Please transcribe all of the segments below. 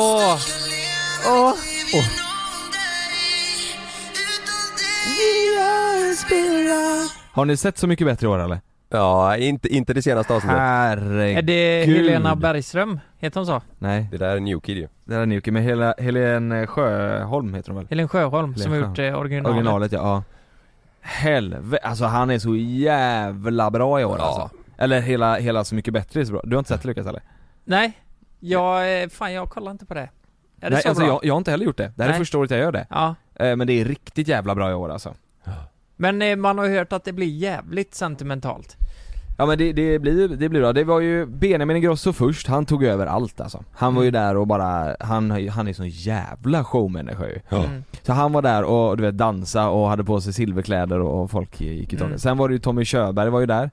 Åh! Åh! Har ni sett Så mycket bättre i år eller? Ja, inte, inte det senaste avsnittet. Herregud. Är det Helena Bergström? Heter hon så? Nej, Det där är New Kid ju. det där är Newkey, men Hela, Helen Sjöholm heter hon väl? Helen Sjöholm Helen som har gjort eh, originalet. Originalet ja, ja. Helvete, alltså han är så jävla bra i år Ja. alltså. Eller hela, hela Så mycket bättre är så bra. Du har inte sett Lukas eller? Nej, jag, eh, fan jag kollar inte på det. Är det Nej så alltså bra? jag, jag har inte heller gjort det. Det här är Nej. första året jag gör det. Ja. Eh, Men det är riktigt jävla bra i år alltså. Men eh, man har ju hört att det blir jävligt sentimentalt. Ja men det, det, blir, det blir bra. Det var ju Benjamin Ingrosso först, han tog över allt alltså. Han var ju Mm. där och bara, han, han är sån jävla showmänniska ju. Ja. Mm. Så han var där och du vet dansa och hade på sig silverkläder och, och folk gick i taget. Mm. Sen var det ju Tommy Körberg var ju där.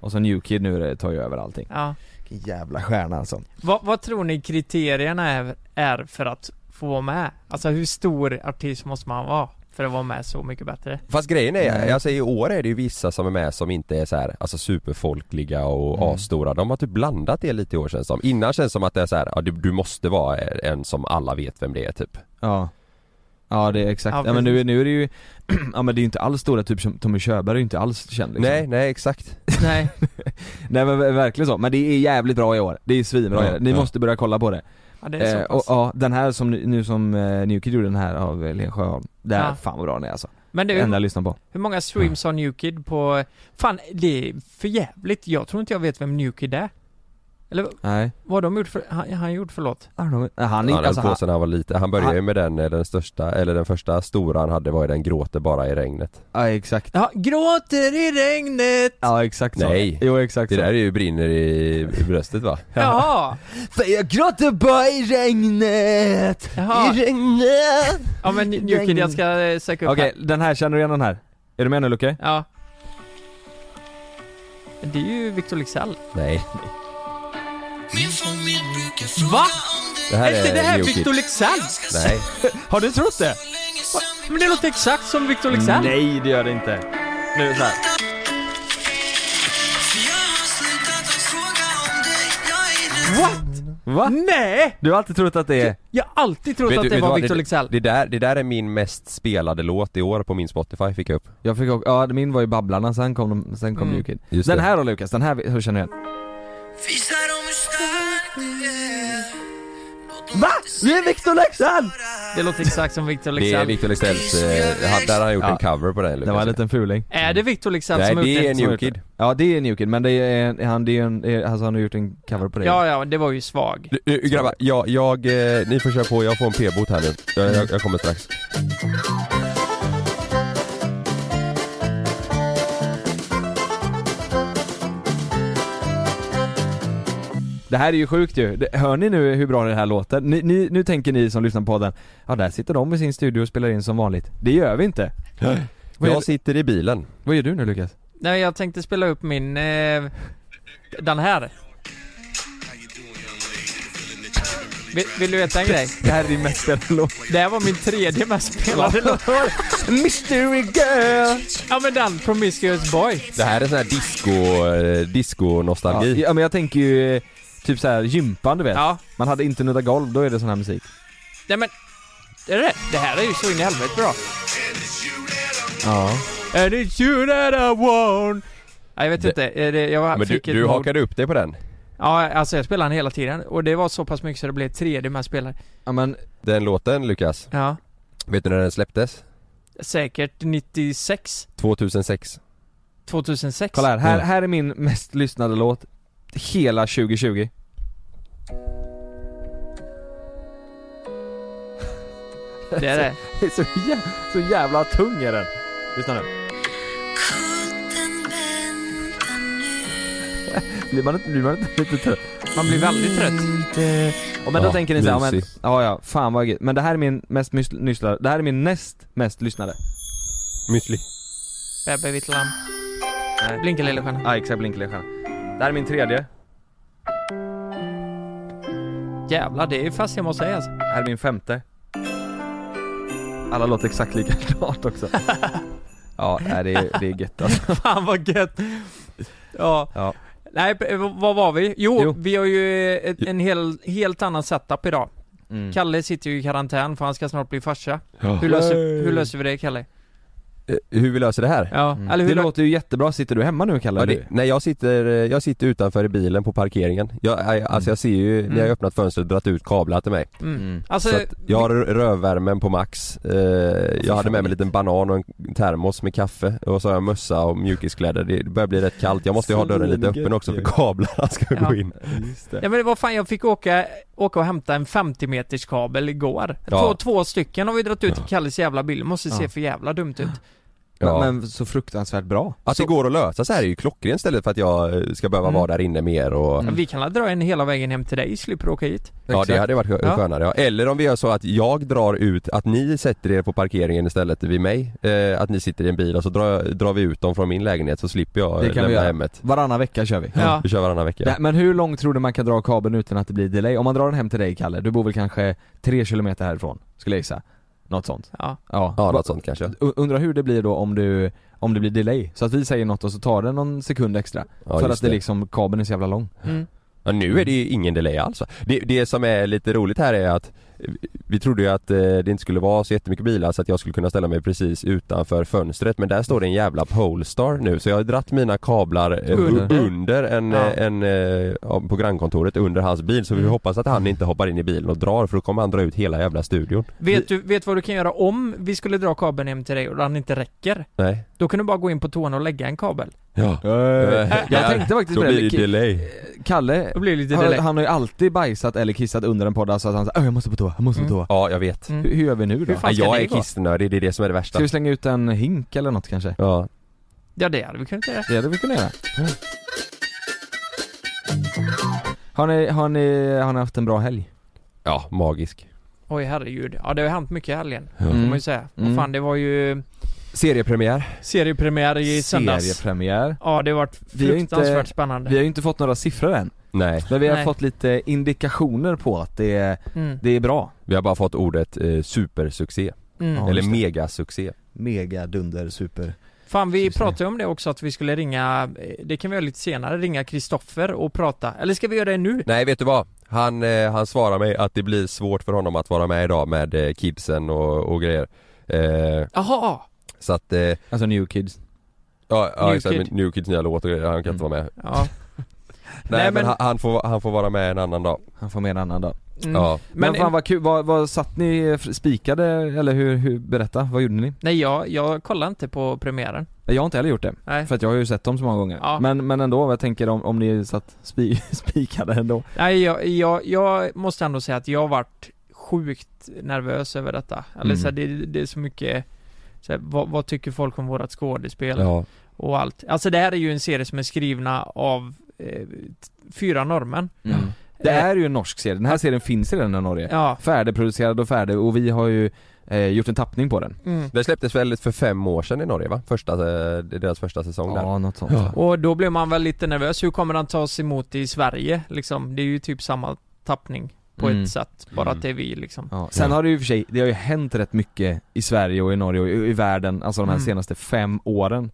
Och så New Kid nu det tar ju över allting. Ja. Vilken jävla stjärna alltså. Vad, vad tror ni kriterierna är, är för att få vara med? Alltså hur stor artist måste man vara för att vara med Så Mycket Bättre? Fast grejen är, Nej. alltså i år är det ju vissa som är med som inte är så här, alltså superfolkliga och Mm. asstora. De har typ blandat det lite i år känns som. Innan känns det som att det är så här, ja du, du måste vara en som alla vet vem det är typ. Ja. Ja det är exakt, Ja, ja, men nu, nu är det ju, ja men det är ju inte alls stora, typ som Tommy Körberg är ju inte alls känd liksom. Nej, nej exakt. Nej. Nej men ver- verkligen så, men det är jävligt bra i år, det är svinbra Ja. Ni ja. måste börja kolla på det. Ja, det är Eh, så och pass. ja, den här som nu som eh, New Kid gjorde den här av eh, Len Sjöholm, det är Ja. fan vad bra den är alltså. Men du, enda jag lyssnar på. hur många streams har New Kid på... Fan, det är för jävligt. Jag tror inte jag vet vem New Kid är. Eller Nej. vad har de gjort för... Han, han gjort förlåt? Ja, de- Han Han är höll alltså, på han, sen han var liten. Han började han- ju med den, eh, den största, eller den första stora han hade var ju den gråter bara i regnet. ja exakt. Ja, gråter i regnet! Ja exakt så. Nej. Jo exakt Det så. där är ju brinner i, i bröstet va? Jaha! För jag gråter bara i regnet, Jaha. regnet. Ja men New Kid, jag ska eh, söka upp Okej, här. den här, känner du igen den här? Är du med nu Luke? Ja. Det är ju Victor Leksell. Nej. Va? Det här är inte det är här New. Victor Leksell? Nej. Har du trott det? Men det låter exakt som Victor Leksell. Nej det gör det inte. Nu så här. What? Va? Nej! Du har alltid trott att det är... Jag har alltid trott Vet att du- det vet du var vad? Victor Leksell. Det där, det där är min mest spelade låt i år på min Spotify fick jag upp. Jag fick också, ja min var ju Babblarna, sen kom, de, sen kom Mm. New Kid. Just Den det. här då Lukas, den här hur känner du igen? Va? Det är Victor Leksand! Det låter exakt som Victor Det är. Victor Leksells, eh, han- där har han gjort Ja. en cover på den Det var en liten fuling. Är det Victor Leksell Nej som har det gjort är det? New gjort det. Kid. Ja det är New Kid, men det är, han, det är en, är, alltså han har gjort en cover på det. Ja, ja, det var ju svag. Du, du, grabbar, jag, jag, eh, ni får köra på, jag får en p-bot här nu. Jag, jag, jag kommer strax. Det här är ju sjukt ju. Det- Hör ni nu hur bra det här låter? Ni, ni, nu tänker ni som lyssnar på podden, ja där sitter de i sin studio och spelar in som vanligt. Det gör vi inte. Gör, Jag sitter i bilen. vad gör du nu Lukas? Nej, jag tänkte spela upp min... Eh, den här. Vill, vill du veta en grej? Det här är din mest spelade låt. Det här var min tredje mest spelade låt. Mystery girl! Ja men den, Promiscuous Boy. Det här är sån här disco, eh, disco-nostalgi. Ja men jag tänker ju eh, typ så här gympan du vet. Ja. Man hade inte nudda golv, då är det sån här musik. Nej men... Är det det här är ju så in i helvete bra. Ja. And it's you that I want. Nej, jag vet Det- inte, det, jag Men du, fick ett du mord. hakade upp dig på den? Ja, alltså jag spelade den hela tiden och det var så pass mycket så det blev tredje med spelare. Ja men, Den låten Lukas, Ja. vet du när den släpptes? Säkert 96, 2006 2006. kolla här. Här, här är min mest lyssnade låt hela 2020. Det är det. Det är så jävla, så jävla tung är den. Lyssna nu. Blir man inte, blir man inte lite trött? Man blir väldigt trött. Ja, men då Ja, tänker ni såhär, men, mysig. ja ja, fan vad gött. Men det här är min mest lyssnade, det här är min näst mest lyssnade. Müsli Bebbe vitt lamm. Blinka lilla stjärna. Ja exakt, Blinkelstjärna. Det här är min tredje, Jävlar, det är fast jag måste säga alltså. det här är min femte. Alla låter exakt likadant också. ja, nej, det är, det är gött alltså. Fan vad gött. Ja. Ja. Nej, vad var vi? Jo, Jo. vi har ju ett, en hel, helt annan setup idag. Mm. Kalle sitter ju i karantän för han ska snart bli farsa. Ja. Hur löser, hur löser vi det Kalle? Eh, Hur vi löser det här? Ja, Mm. eller hur Det låter ju jättebra, sitter du hemma nu Kalle? Ja, det, nej jag sitter, jag sitter utanför i bilen på parkeringen. Jag, jag, alltså jag ser ju, när jag Mm. öppnat fönstret dragit ut kablar till mig. mm. Mm. Alltså, så att jag har rövvärmen på max. Eh, jag hade med mig en liten banan och en termos med kaffe och så har jag mössa och mjukiskläder. Det börjar bli rätt kallt. Jag måste ju ha dörren lite öppen också för kablarna ska Ja. gå in. Just det. Ja men vad fan, jag fick åka, åka och hämta en 50 meters kabel igår. Ja. Två, två stycken har vi dragit ut i Ja. Kalles jävla bil, måste se Ja. för jävla dumt ut. Ja. Men, men så fruktansvärt bra. Att det går att lösa så här är ju klockrent istället för att jag eh, ska behöva Mm. vara där inne mer och Mm. Vi kan la dra en hela vägen hem till dig, slipper åka hit. Ja det Exakt. hade varit skönare ja. Eller om vi gör så att jag drar ut, att ni sätter er på parkeringen istället vid mig eh, Att ni sitter i en bil och så drar, drar vi ut dem från min lägenhet så slipper jag Det kan vi lämna göra. hemmet Varannan vecka kör vi. Ja. Vi kör varannan vecka Ja, men hur långt tror du man kan dra kabeln utan att det blir delay? Om man drar den hem till dig Kalle, du bor väl kanske tre kilometer härifrån, skulle jag gissa? Något sånt? Ja. Ja, Ja något sånt kanske Undrar hur det blir då om du, om det blir delay? Så att vi säger något och så tar det någon sekund extra ja, För att det liksom, kabeln är så jävla lång Mm. Ja, nu är det ju ingen delay alls va? det, det som är lite roligt här är att Vi trodde ju att eh, det inte skulle vara så jättemycket bilar så att jag skulle kunna ställa mig precis utanför fönstret. Men där står det en jävla Polestar nu. Så jag har dratt mina kablar eh, Under. under, en, Ja. eh, en, ja, på grannkontoret under hans bil. Så vi Mm. hoppas att han inte hoppar in i bilen och drar för då kommer han dra ut hela jävla studion. Vet du, vet vad du kan göra om vi skulle dra kabeln hem till dig och den inte räcker? Nej. Då kan du bara gå in på toan och lägga en kabel. Ja. Jag tänkte faktiskt på det, Kalle, det han, han har ju alltid bajsat eller kissat under en podd, alltså att han säger jag måste på toa, jag måste på Mm. toa Ja jag vet Mm. hur, hur gör vi nu då? Hur fan ska Jag det är gå? kissnödig, det är det som är det värsta Ska vi slänga ut en hink eller något kanske? Ja Ja det hade vi kunnat göra. Det hade vi kunnat göra Har ni, har ni, har ni haft en bra helg? Ja, magisk Oj herregud. Ja det har hänt mycket i helgen. Ja. Får Mm. man ju säga. Mm. Fan det var ju Seriepremiär seriepremiär i söndags. Seriepremiär Ja det har varit Vi har inte- fruktansvärt spännande. Vi har ju inte fått några siffror än, Nej, men vi har Nej. fått lite indikationer på att det är, Mm. det är bra vi har bara fått ordet eh, supersuccé Mm. Ja, Eller megasuccé Mega dunder super Fan vi pratade ju om det också att vi skulle ringa, eh, det kan vi göra lite senare, ringa Kristoffer och prata. Eller ska vi göra det nu? Nej vet du vad? Han, eh, han svarar mig att det blir svårt för honom att vara med idag med eh, kidsen och, och grejer eh, Jaha! Så att, eh, ja, Alltså new kids ja New exakt, Kid. New Kids nya låt och grejer, han kan inte Mm. vara med Ja. Nej, men, han, han, får, han får vara med en annan dag Han får med en annan dag Mm. Ja, Men, Men, fan vad kul, vad, vad satt ni spikade eller hur, hur, berätta, vad gjorde ni? nej jag, jag kollar inte på premiären. Jag har inte heller gjort det, Nej. för att jag har ju sett dem så många gånger Ja. men, men ändå, jag tänker om, om ni satt spi, spikade ändå Nej jag, jag, jag måste ändå säga att jag har varit sjukt nervös över detta. Eller Mm. så här, det, det är så mycket så här, vad, vad tycker folk om vårat skådespel? ja, Och allt. Alltså det här är ju en serie som är skrivna av eh, fyra norrmän. mm. Det Eh, är ju en norsk serie, den här serien finns redan i Norge Ja. Färdigproducerad och färdig och vi har ju eh, gjort en tappning på den Mm. Det släpptes väl för fem år sedan i Norge va? Första, eh, deras första säsong där Ja, något sånt Ja. Och då blev man väl lite nervös. Hur kommer den tas emot i Sverige? Liksom, det är ju typ samma tappning på Mm. ett sätt. Bara Mm. att det är vi liksom. Ja. Sen Ja. har det ju i och för sig, det har ju hänt rätt mycket i Sverige och i Norge och i, i världen, alltså de här Mm. senaste fem åren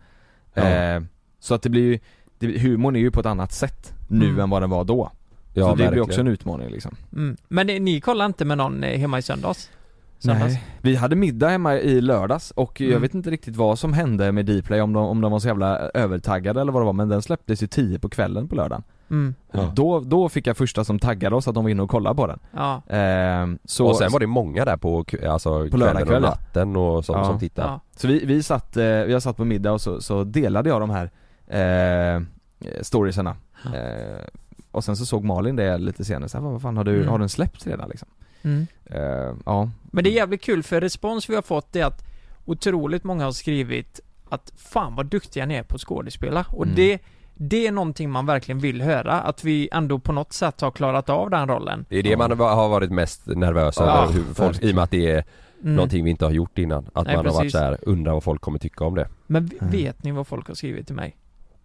Ja. eh, Så att det blir ju, det, humorn är ju på ett annat sätt nu Mm. än vad den var då Ja, Så det blir verkligen. också en utmaning liksom Mm. Men ni, ni kollar inte med någon eh, hemma i söndags? Söndags? Nej, vi hade middag hemma i lördags och jag Mm. vet inte riktigt vad som hände med Dplay, om de, om de var så jävla övertaggade eller vad det var men den släpptes ju 10 på kvällen på lördagen Mm. Ja. då, då fick jag första som taggade oss att de var inne och kollade på den Ja. eh, så, och sen var det många där på, alltså, På kvällen och lördagskvällen. natten och som, Ja. som tittade ja. Så vi, vi satt, eh, vi har satt på middag och så, så delade jag de här eh, storiesarna eh, Och sen så såg Malin det lite senare, så här, vad fan har du, Mm. har den släppts redan liksom? Mm. Eh, ja Men det är jävligt kul för respons vi har fått är att otroligt många har skrivit att fan vad duktiga ni är på att skådespela. Och Mm. det, det är någonting man verkligen vill höra. Att vi ändå på något sätt har klarat av den rollen. Det är det man har varit mest nervös Ja, över, hur folk, i och med att det är Mm. någonting vi inte har gjort innan. Att Nej, man har varit precis. så här, undrar vad folk kommer tycka om det. Men Mm. vet ni vad folk har skrivit till mig?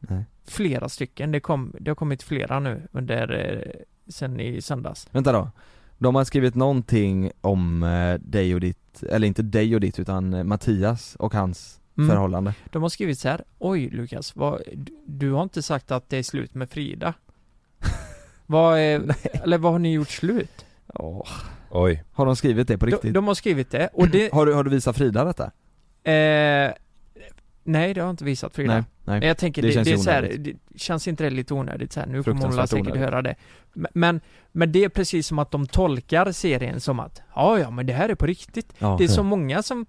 Nej. Flera stycken. Det, kom, det har kommit flera nu under, eh, sen i söndags. Vänta då De har skrivit någonting om eh, dig och ditt, eller inte dig och ditt utan eh, Mattias och hans Mm. förhållande De har skrivit så här. Oj Lukas, vad, du, har inte sagt att det är slut med Frida? vad är, eller vad har ni gjort slut? Åh, Oj. Har de skrivit det på De, riktigt? de har skrivit det, och det, Har, du, har du visat Frida detta? eh, nej det har inte visat Frida. Nej, nej. Men jag tänker, Det det, känns det, är så här, det känns inte det lite onödigt så här, nu kommer hon säkert onödigt. höra det. Men- Men, men det är precis som att de tolkar serien som att, ja ja men det här är på riktigt. Ja. Det är så många som,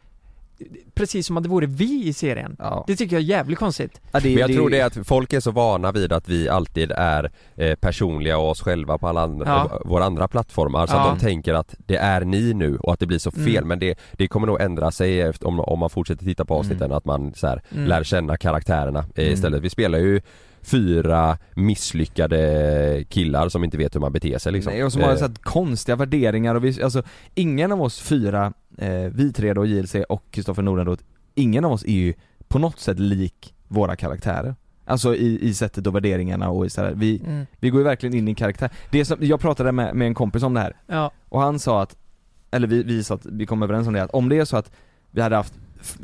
precis som att det vore vi i serien. Ja. Det tycker jag är jävligt konstigt. Ja, det, Men jag tror det är att folk är så vana vid att vi alltid är eh, personliga och oss själva på alla andra, Ja. våra andra plattformar så Ja. att de tänker att det är ni nu och att det blir så fel Mm. men det, det kommer nog ändra sig efter, om, om man fortsätter titta på avsnitten Mm. att man så här, Mm. lär känna karaktärerna eh, Mm. istället. Vi spelar ju fyra misslyckade killar som inte vet hur man beter sig liksom. Nej, och som har Eh, så konstiga värderingar och vi, alltså ingen av oss fyra, eh, vi tre då, JLC och Kristoffer Nordenroth, ingen av oss är ju på något sätt lik våra karaktärer. Alltså i, i sättet och värderingarna och i så här, vi, Mm. vi går ju verkligen in i karaktär. Det som, jag pratade med, med en kompis om det här Ja. och han sa att, eller vi, vi sa att vi kom överens om det, att om det är så att vi hade haft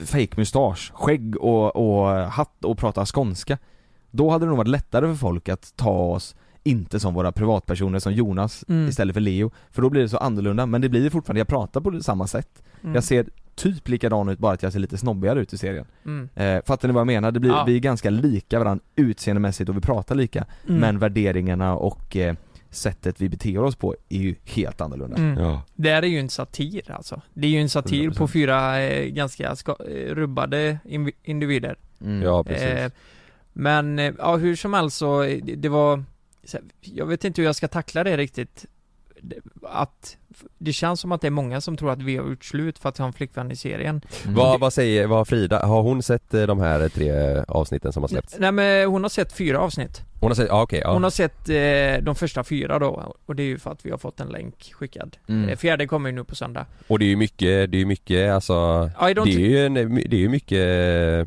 fake mustasch, skägg och, och hatt och prata skånska Då hade det nog varit lättare för folk att ta oss inte som våra privatpersoner som Jonas Mm. istället för Leo För då blir det så annorlunda, men det blir fortfarande, jag pratar på samma sätt Mm. Jag ser typ likadan ut bara att jag ser lite snobbigare ut i serien Mm. eh, Fattar ni vad jag menar? Det blir, Ja. vi är ganska lika varandra utseendemässigt och vi pratar lika Mm. Men värderingarna och eh, sättet vi beter oss på är ju helt annorlunda Mm. Ja. Det här är ju en satir alltså. Det är ju en satir 100%. på fyra eh, ganska ska, eh, rubbade individer. mm. Ja precis. Eh, men, eh, ja hur som helst så, det, det var, jag vet inte hur jag ska tackla det riktigt. Det- Att, det känns som att det är många som tror att vi har gjort slut för att jag har en flickvän i serien. Mm. Vad, vad säger, vad har Frida, har hon sett eh, de här tre avsnitten som har släppts? Nej men hon har sett fyra avsnitt. Hon har sett, ja okej, ja. Hon har sett eh, de första fyra då, och det är ju för att vi har fått en länk skickad. Mm. Eh, fjärde kommer ju nu på söndag. Och det är ju mycket, det är ju mycket alltså Det är ju, en, det är ju mycket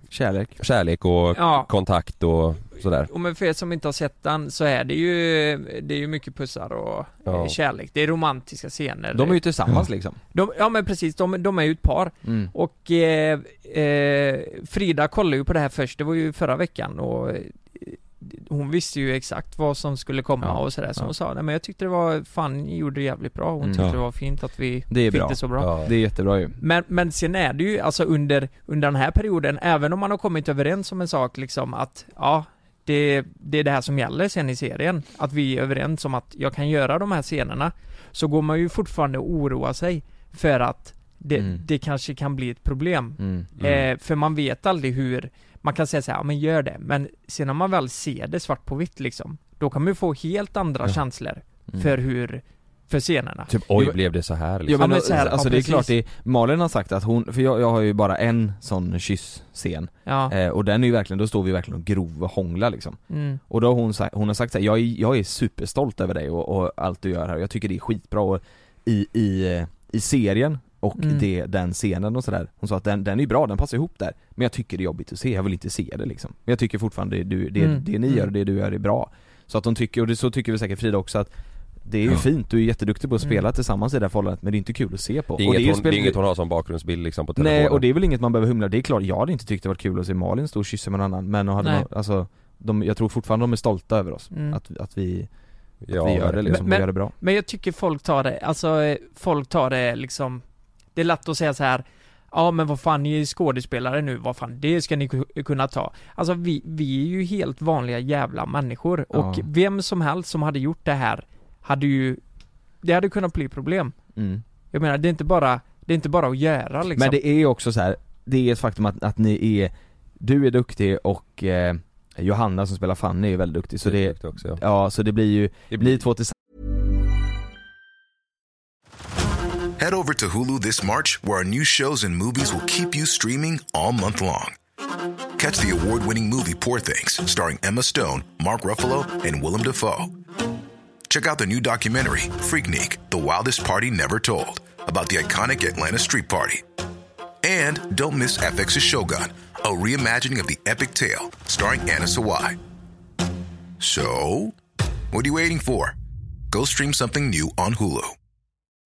Kärlek kärlek och Ja, kontakt och sådär och men för er som inte har sett den så är det ju, det är ju mycket pussar och Ja. eh, kärlek. Det är romantiska scener. De är ju tillsammans liksom de, ja men precis, de, de är ju ett par. mm. Och eh, eh, Frida kollade ju på det här först, det var ju förra veckan och eh, hon visste ju exakt vad som skulle komma Ja, och sådär, så ja. hon sa nej men jag tyckte det var, fan ni gjorde det jävligt bra, hon Mm. tyckte Ja. det var fint att vi Det är fick bra. det så bra. Ja. Det är jättebra ju Men, men sen är det ju, alltså under, under den här perioden, även om man har kommit överens om en sak liksom att, ja, det, det är det här som gäller sen i serien, att vi är överens om att jag kan göra de här scenerna, så går man ju fortfarande och oroa sig för att det, Mm. det kanske kan bli ett problem. mm. Mm. Eh, för man vet aldrig hur, man kan säga så här, ja men gör det, men sen när man väl ser det svart på vitt liksom, då kan man ju få helt andra Ja. känslor Mm. för hur, för scenerna. Typ oj blev det så här Ja liksom. men, men så här, alltså ja, det är klart, det är, Malin har sagt att hon, för jag, jag har ju bara en sån kyss-scen Ja. eh, Och den är ju verkligen, då står vi verkligen och grovhånglar liksom Mm. Och då har hon, sagt, hon har sagt så här, jag är, jag är superstolt över dig och, och allt du gör här, jag tycker det är skitbra och i, i, eh, i serien och Mm. det, den scenen och sådär Hon sa att den, den är bra, den passar ihop där Men jag tycker det är jobbigt att se, jag vill inte se det liksom Men jag tycker fortfarande det, du, det, Mm. det ni Mm. gör och det du gör är bra Så att hon tycker, och det, så tycker vi säkert Frida också att det är ju Ja. fint, du är jätteduktig på att spela Mm. tillsammans i det här förhållandet men det är inte kul att se på Det är, och inget, ju hon, spel- det är inget hon har som bakgrundsbild liksom på telefonen Nej och det är väl inget man behöver humla, det är klart jag hade inte tyckt det varit kul att se Malin stå och kyssa med någon annan men hade man, alltså de, jag tror fortfarande de är stolta över oss, Mm. att, att vi, ja, att vi gör det liksom, Men- och gör det bra Men jag tycker folk tar det, alltså eh, folk tar det liksom Det är lätt att säga så här. Ja men vad fan, ni är skådespelare nu, vad fan, det ska ni ku- kunna ta Alltså vi, vi är ju helt vanliga jävla människor och Ja. vem som helst som hade gjort det här Hade ju Det hade kunnat bli problem mm. Jag menar, det är inte bara Det är inte bara att göra liksom Men det är ju också så här. det är ett faktum att, att ni är, du är duktig och eh, Johanna som spelar Fanny är väldigt duktig så det, Duktigt också, ja. ja så det blir ju, Det ni två tillsammans Head over to Hulu this March, where our new shows and movies will keep you streaming all month long. Catch the award winning movie Poor Things, starring Emma Stone, Mark Ruffalo, and Willem Dafoe. Check out the new documentary, Freaknik The Wildest Party Never Told, about the iconic Atlanta Street Party. And don't miss FX's Shogun, a reimagining of the epic tale, starring Anna Sawai. So, what are you waiting for? Go stream something new on Hulu.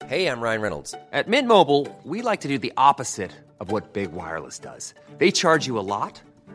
Hey, I'm Ryan Reynolds. At Mint Mobile, we like to do the opposite of what Big Wireless does. They charge you a lot,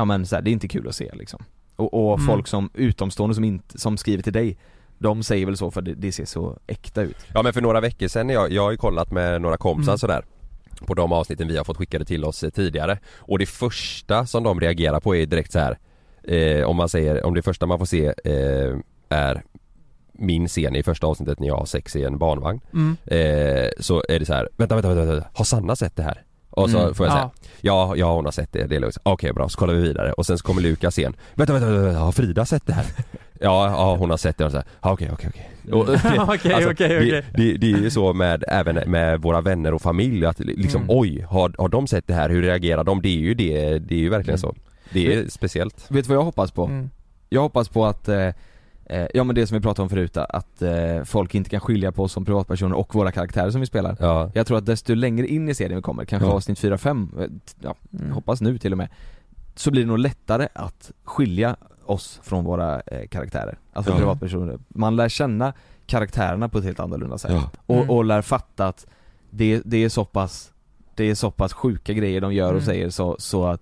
ja men så här, det är inte kul att se liksom. Och, och Mm. folk som utomstående som, inte, som skriver till dig, de säger väl så för det, det ser så äkta ut. Ja men för några veckor sedan, jag, jag har ju kollat med några kompisar Mm. sådär På de avsnitten vi har fått skickade till oss eh, tidigare Och det första som de reagerar på är direkt så här eh, Om man säger, om det första man får se eh, är min scen i första avsnittet när jag har sex i en barnvagn Mm. eh, Så är det så här, vänta, vänta, vänta, vänta, har Sanna sett det här? Och så Mm. får jag säga, Ja. ja, ja hon har sett det, det är lugnt. Okej bra, så kollar vi vidare och sen så kommer Lukas igen Vänta, vänta, vänta, vänta, har Frida sett det här? ja, ja hon har sett det och så här, "Ja, okej, okej, okej Och- Okej, Alltså, okej, det, okej. det, det är ju så med, även med våra vänner och familj att liksom Mm. oj, har, har de sett det här? Hur reagerar de? Det är ju det, det är ju verkligen Mm. så Det är speciellt Vet du vad jag hoppas på? Mm. Jag hoppas på att, eh, ja men det som vi pratade om förut, att eh, folk inte kan skilja på oss som privatpersoner och våra karaktärer som vi spelar. Ja, Jag tror att desto längre in i serien vi kommer, kanske Ja. avsnitt 4-5, eh, ja, Mm. hoppas nu till och med, så blir det nog lättare att skilja oss från våra eh, karaktärer, alltså Ja. privatpersoner. Man lär känna karaktärerna på ett helt annorlunda sätt. ja, Och, Mm. och lär fatta att det, det är så pass, det är så pass sjuka grejer de gör och Mm. säger så, så att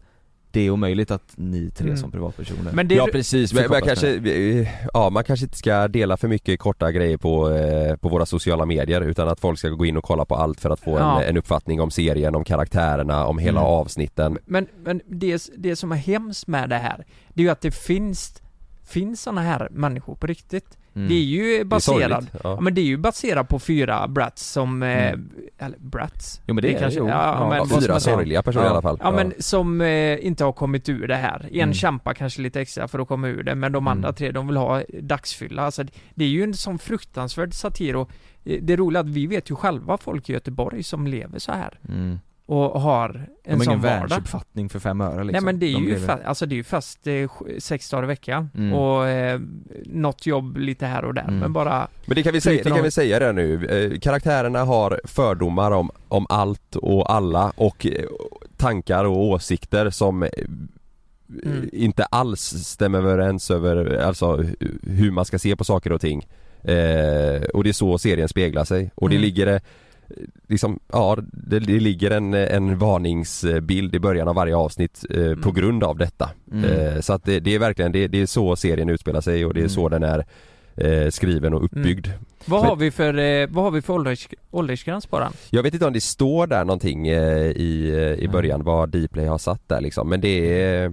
det är omöjligt att ni tre Mm. som privatpersoner Men det, ja precis, men, men Förkopplas kanske, ja man kanske inte ska dela för mycket korta grejer på, eh, på våra sociala medier utan att folk ska gå in och kolla på allt för att få Ja. en, en uppfattning om serien, om karaktärerna, om hela Mm. avsnitten men, men det, det som är hemskt med det här, det är ju att det finns, finns såna här människor på riktigt. Mm. Det är ju Det är baserat, ja. Ja. men det är ju baserat på fyra brats som, eh, Mm. eller brats? Jo men det, är kanske- jo. ja, Ja, men- Fyra sorgliga personer Ja. i alla fall Ja men som eh, inte har kommit ur det här. En Mm. kämpar kanske lite extra för att komma ur det, men de Mm. andra tre de vill ha dagsfylla. Alltså, det är ju en sån fruktansvärd satir och eh, det roliga är att vi vet ju själva folk i Göteborg som lever så här Mm. Och har en sån ingen vardag. världsuppfattning för fem öre liksom. Nej men det är De ju lever- fa- alltså det är ju fast eh, sex dagar i veckan Mm. och eh, något jobb lite här och där Mm. men bara Men det kan vi säga, det kan vi säga det nu, eh, karaktärerna har fördomar om, om allt och alla och eh, tankar och åsikter som eh, Mm. inte alls stämmer överens över alltså hu- hur man ska se på saker och ting. Eh, och det är så serien speglar sig och det Mm. ligger eh, liksom, ja det, det ligger en, en varningsbild i början av varje avsnitt eh, på grund av detta. Mm. Eh, så att det, det är verkligen, det, det är så serien utspelar sig och det är Mm. så den är eh, skriven och uppbyggd. vad Men- har vi för, eh, vad har vi för ålders, åldersgräns på den? Jag vet inte om det står där någonting eh, i, eh, i början vad Dplay har satt där liksom men det är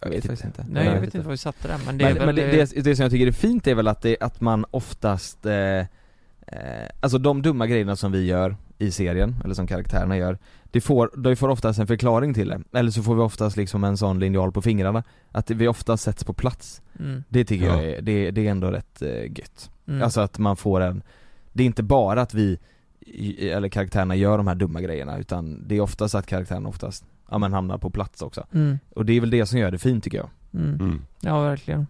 Jag vet faktiskt inte. Nej jag vet inte vad vi satte den men det men, är väl men det, det, det som jag tycker är fint är väl att, det, att man oftast, eh, eh, alltså de dumma grejerna som vi gör i serien, eller som karaktärerna gör, det får, de får oftast en förklaring till det. Eller så får vi oftast liksom en sån linjal på fingrarna, att vi oftast sätts på plats. mm, Det tycker Ja. jag är, det, det är ändå rätt eh, gött. mm. Alltså att man får en, det är inte bara att vi, eller karaktärerna gör de här dumma grejerna, utan det är oftast att karaktärerna oftast, ja men hamnar på plats också. mm, Och det är väl det som gör det fint tycker jag. mm. mm. Ja verkligen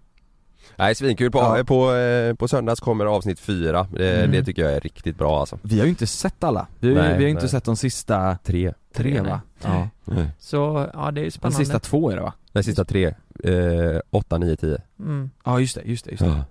Nej svinkul, på, Ja. på, eh, på söndags kommer avsnitt fyra, eh, Mm. det tycker jag är riktigt bra alltså Vi har ju inte sett alla, vi, har ju- Nej, vi har ju inte nej. sett de sista Tre, tre va? nej. Ja. Så ja det är De spännande sista två är det va? den sista tre, eh, åtta, nio, tio mm. Ja just det, just det, just det. ja.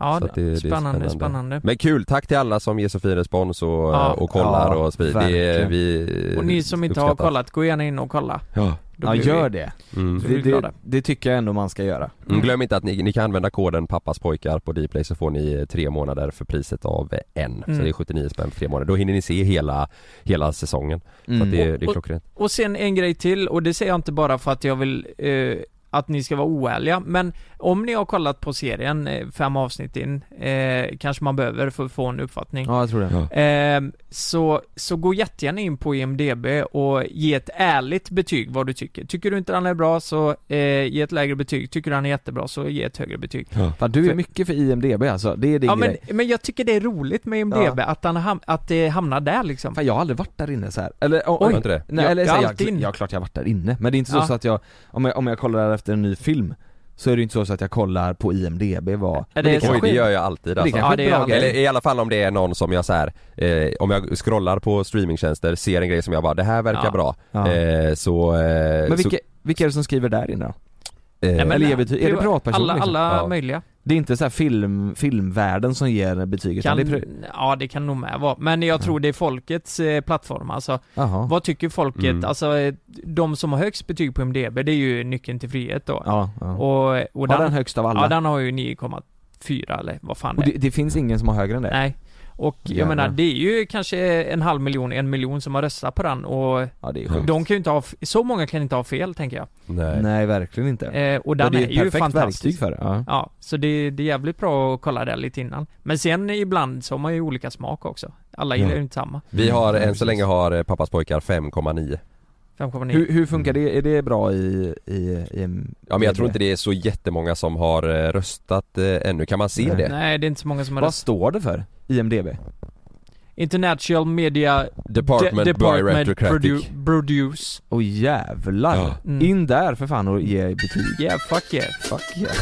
Ja, Så det- det är spännande, spännande. spännande. Men kul, tack till alla som ger så fin respons och, Ja. och kollar Ja, och sprider, det vi Och ni som inte har uppskattar. kollat, gå gärna in och kolla. Ja, Ja gör det. mm. Så Det, det, det tycker jag ändå man ska göra. Mm, glöm inte att ni, ni kan använda koden pappaspojkar på Dplay så får ni tre månader för priset av en. Så Mm. det är 79 spänn för tre månader. Då hinner ni se hela, hela säsongen. Så Mm. att det, det är Och- klockrent. Och sen en grej till, och det säger jag inte bara för att jag vill eh, att ni ska vara oärliga, men om ni har kollat på serien eh, fem avsnitt in, eh, kanske man behöver för att få en uppfattning. Ja jag tror det. Ja. Eh, så, så gå jättegärna in på IMDB och ge ett ärligt betyg vad du tycker. Tycker du inte den är bra så eh, ge ett lägre betyg. Tycker du den är jättebra så ge ett högre betyg. Fan, du är För- mycket för IMDB alltså, det är din Ja men, grej. men jag tycker det är roligt med IMDB, att, han, ham- att det hamnar där liksom. Fan jag har aldrig varit där inne så här. eller o- Oj. inte det? nej Jag- eller jag så här, jag, inne. ja klart jag har varit där inne, men det är inte så, Ja. så att jag, om jag, om jag kollar efter en ny film så är det ju inte så, så att jag kollar på IMDB vad Är Men det så Oj det gör jag alltid det alltså. kanske Ja, det är är. Eller i alla fall om det är någon som jag så här, eh, om jag scrollar på streamingtjänster, ser en grej som jag bara, det här verkar Ja. bra. Ja. Eh, så... Eh, Men så, vilka, vilka är det som skriver där inne då? eh, Nej, men- eller ger betyg, är det priva- privatpersoner Alla, liksom? alla Ja. möjliga. Det är inte så här film, filmvärlden som ger betyget Kan, det ja det kan nog med vara, men jag tror det är folkets eh, plattform alltså. Jaha. Vad tycker folket? Mm. Alltså, eh, de som har högst betyg på MDB, det är ju nyckeln till frihet då. Ja, ja. Och, och Har den, den högst av alla? ja den har ju 9,4 eller vad fan Och det det finns ingen som har högre än det? Nej. Och jag Jävlar. menar, det är ju kanske en halv miljon, en miljon som har röstat på den och Ja det är sjukt. de kan ju inte ha, så många kan inte ha fel tänker jag. nej. Nej verkligen inte. Eh, och Ja, den det är, är ett ju perfekt fantastisk. verktyg för det, ja. Ja, så det, det är jävligt bra att kolla det lite innan. Men sen ibland så har man ju olika smak också. Alla gillar Ja. ju inte samma. Vi har, Ja, än så länge har eh, Pappas pojkar 5,9 5,9. Hur, hur funkar det? Är det bra i, i, i. Ja men jag tror inte det är så jättemånga som har eh, röstat eh, ännu, kan man se Nej. det? Nej, det är inte så många som har Vad röstat. står det för? IMDB? International Media Department, De- by Retrocratic produ- Produce. Åh jävlar! Ja. Mm. In där för fan och ge betyg. Yeah, fuck yeah. Fuck yeah.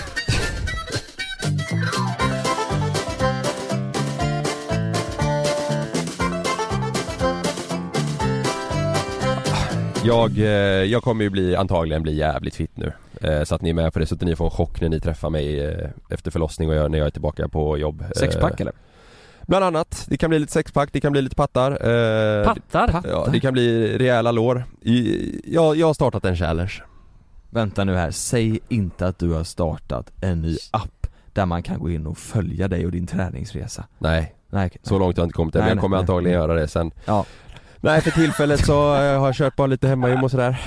Jag, eh, jag kommer ju bli, antagligen bli jävligt fit nu eh, Så att ni är med på det, så att ni får en chock när ni träffar mig eh, efter förlossning och jag, när jag är tillbaka på jobb Sexpack eller? Bland annat, det kan bli lite sexpack, det kan bli lite pattar Pattar? Ja, det kan bli rejäla lår. Jag, jag har startat en challenge. Vänta nu här, säg inte att du har startat en ny app där man kan gå in och följa dig och din träningsresa. Nej, Nej, så långt har jag inte kommit än, Nej, men jag nej, kommer nej. antagligen göra det sen. Ja. Nej, för tillfället så eh, har jag kört bara lite hemmagym och sådär.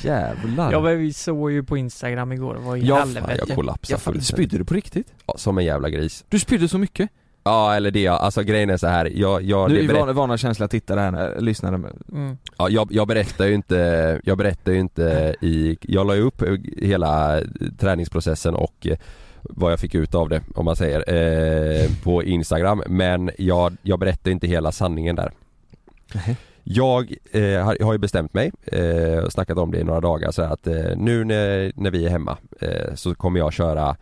Jävlar. Ja men vi såg ju på Instagram igår, vad i Ja, Fan, helvete. jag kollapsade ja, fullständigt. spydde du på riktigt? Ja, som en jävla gris. Du spydde så mycket? Ja, eller det, alltså grejen är så här. jag, jag, nu det är berätt, vana, vana känsliga tittare här, äh, lyssnare. Mm. ja, jag, jag berättar ju inte, jag berättar ju inte i, jag la ju upp hela träningsprocessen och eh, vad jag fick ut av det, om man säger, eh, på Instagram. Men jag, jag berättar inte hela sanningen där. Nej. Jag eh, har, har ju bestämt mig eh, och snackat om det i några dagar så att eh, nu när, när vi är hemma eh, så kommer jag köra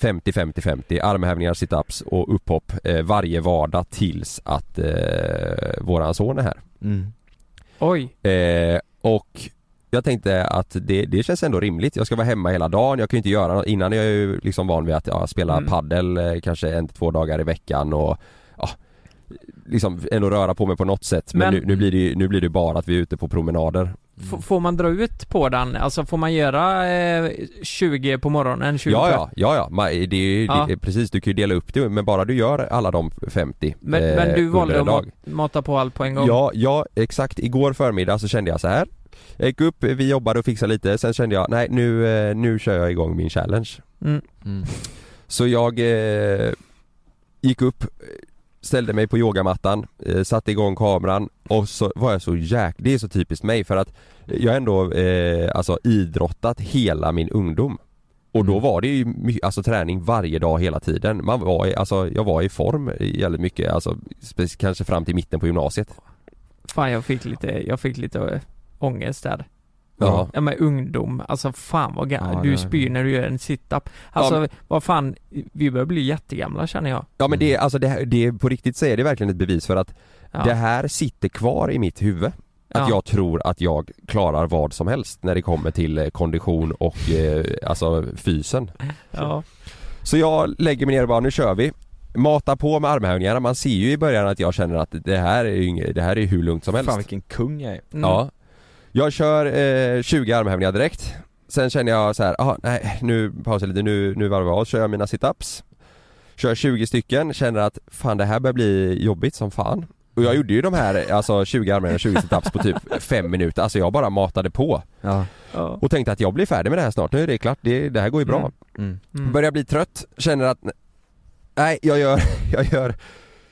50-50-50 armhävningar, situps och upphopp eh, varje vardag tills att eh, våran son är här. Mm. Oj. Eh, och jag tänkte att det, det känns ändå rimligt. Jag ska vara hemma hela dagen, jag kan ju inte göra något. Innan är jag ju liksom van vid att ja, spela Mm. paddel eh, kanske en till två dagar i veckan och ja, liksom ändå röra på mig på något sätt. Men, Men- nu, nu, blir det ju, nu blir det bara att vi är ute på promenader. F- får man dra ut på den? Alltså får man göra eh, 20 på morgonen, 20 Ja ja, ja ja, Ma- det ju- Ja. det är precis du kan ju dela upp det men bara du gör alla de 50 Men, eh, men du valde att mata på allt på en gång? Ja, ja exakt. Igår förmiddag så kände jag så här. Jag gick upp, vi jobbade och fixade lite, sen kände jag nej nu, eh, nu kör jag igång min challenge. Mm. Mm. Så jag eh, gick upp, ställde mig på yogamattan, eh, satte igång kameran och så var jag så jäk... Det är så typiskt mig för att jag ändå eh, alltså idrottat hela min ungdom. Och då Mm. var det ju my- alltså träning varje dag hela tiden. Man var i, alltså jag var i form jävligt mycket, alltså kanske fram till mitten på gymnasiet. Fan jag fick lite, jag fick lite äh, ångest där. Ja. Ja men ungdom, alltså fan vad gammal, Ja, du det- spyr när du gör en sit-up. Alltså vad fan, vi börjar bli jättegamla känner jag. Ja men det, alltså det, det, på riktigt så är det verkligen ett bevis för att Ja. det här sitter kvar i mitt huvud. Att Ja. jag tror att jag klarar vad som helst när det kommer till eh, kondition och eh, alltså fysen. Ja. Så jag lägger mig ner och bara, nu kör vi. Mata på med armhävningarna, man ser ju i början att jag känner att det här är ju det här är hur lugnt som helst. Fan vilken kung jag är. Mm. Ja. Jag kör eh, 20 armhävningar direkt. Sen känner jag så här, ah, nej nu pausar jag lite, nu, nu varvar jag av, kör jag mina situps. Kör 20 stycken, känner att fan det här börjar bli jobbigt som fan. Och jag gjorde ju de här, alltså 20 armhävningar, 20 situps på typ 5 minuter, alltså jag bara matade på. Ja. Ja. Och tänkte att jag blir färdig med det här snart, nu är det klart, det, det här går ju bra. Mm. Mm. Mm. Börjar bli trött, känner att nej jag gör, jag gör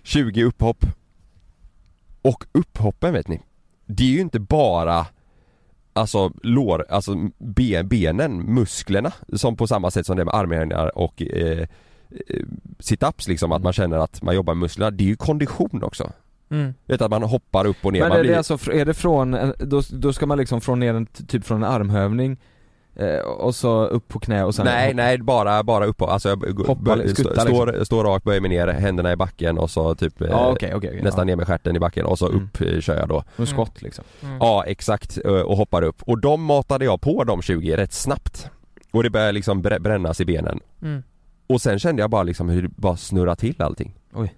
20 upphopp. Och upphoppen vet ni, det är ju inte bara Alltså lår, alltså ben, benen, musklerna som på samma sätt som det med armhävningar och eh, eh, situps liksom, att man känner att man jobbar med musklerna. Det är ju kondition också. Mm. Vet att man hoppar upp och ner, Men man är blir... det alltså, är det från, en- då, då ska man liksom från ner en, typ från en armhövning eh, och så upp på knä och sen Nej, hoppa. nej bara, bara uppåt, alltså jag Hoppa, skutta, stå, står, står rakt, böjer mig ner, händerna i backen och så typ eh, Ja okej okej okej. nästan ja. ner med stjärten i backen och så Mm. upp eh, kör jag då Och skott liksom. Mm. Ja exakt, eh, och hoppar upp. Och de matade jag på de 20 rätt snabbt. Och det började liksom brä- brännas i benen. Mm. Och sen kände jag bara liksom hur det bara snurrade till allting. Oj.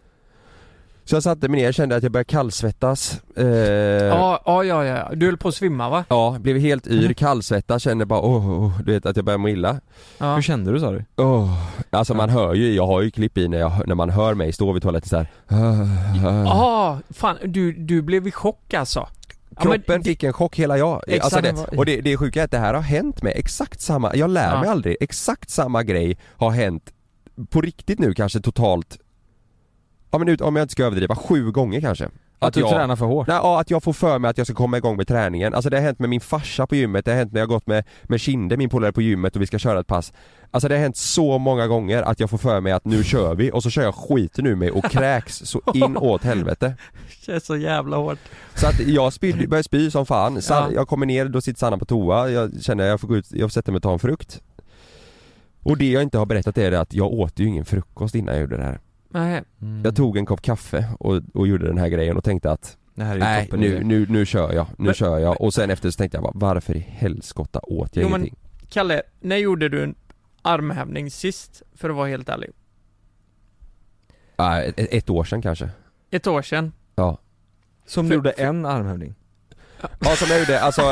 Så jag satte mig ner, kände att jag började kallsvettas. Eh, Ja, ja, ja, ja. Du höll på att svimma va? Ja, blev helt yr, Mm. kallsvettas, kände bara åh, oh, du vet att jag började må illa. Ja. Hur kände du sa du? Oh. Alltså man hör ju, jag har ju klipp i när, jag, när man hör mig stå vid toaletten såhär Ja, fan du, du blev i chock alltså. Ja, men Kroppen det- fick en chock, hela jag. Exakt. Alltså det, och det, det sjuka är att det här har hänt mig, exakt samma, jag lär Ja. mig aldrig, exakt samma grej har hänt på riktigt nu kanske totalt Ja men ut, om jag inte ska överdriva, sju gånger kanske. Att, du jag, tränar för hårt? Nej, ja, att jag får för mig att jag ska komma igång med träningen. Alltså det har hänt med min farsa på gymmet, det har hänt när jag gått med, med Kinde, min polare på gymmet och vi ska köra ett pass. Alltså det har hänt så många gånger att jag får för mig att nu kör vi och så kör jag skiten ur mig och kräks så in åt helvete. Det är så jävla hårt. Så att jag spydde, började spy som fan, San, Ja. jag kommer ner, då sitter Sanna på toa, jag känner att jag får gå ut, jag får sätta mig och ta en frukt Och det jag inte har berättat är att jag åt ju ingen frukost innan jag gjorde det här Nej. Mm. Jag tog en kopp kaffe och, och gjorde den här grejen och tänkte att Nej nu, nu, nu kör jag, nu Men- kör jag och sen efter så tänkte jag bara varför i helskotta åt jag Jo, men- ingenting? Kalle, när gjorde du en armhävning sist? För att vara helt ärlig. Ah, ett, ett år sedan kanske Ett år sedan. Ja Som för- du gjorde en armhävning? Ja som jag gjorde, alltså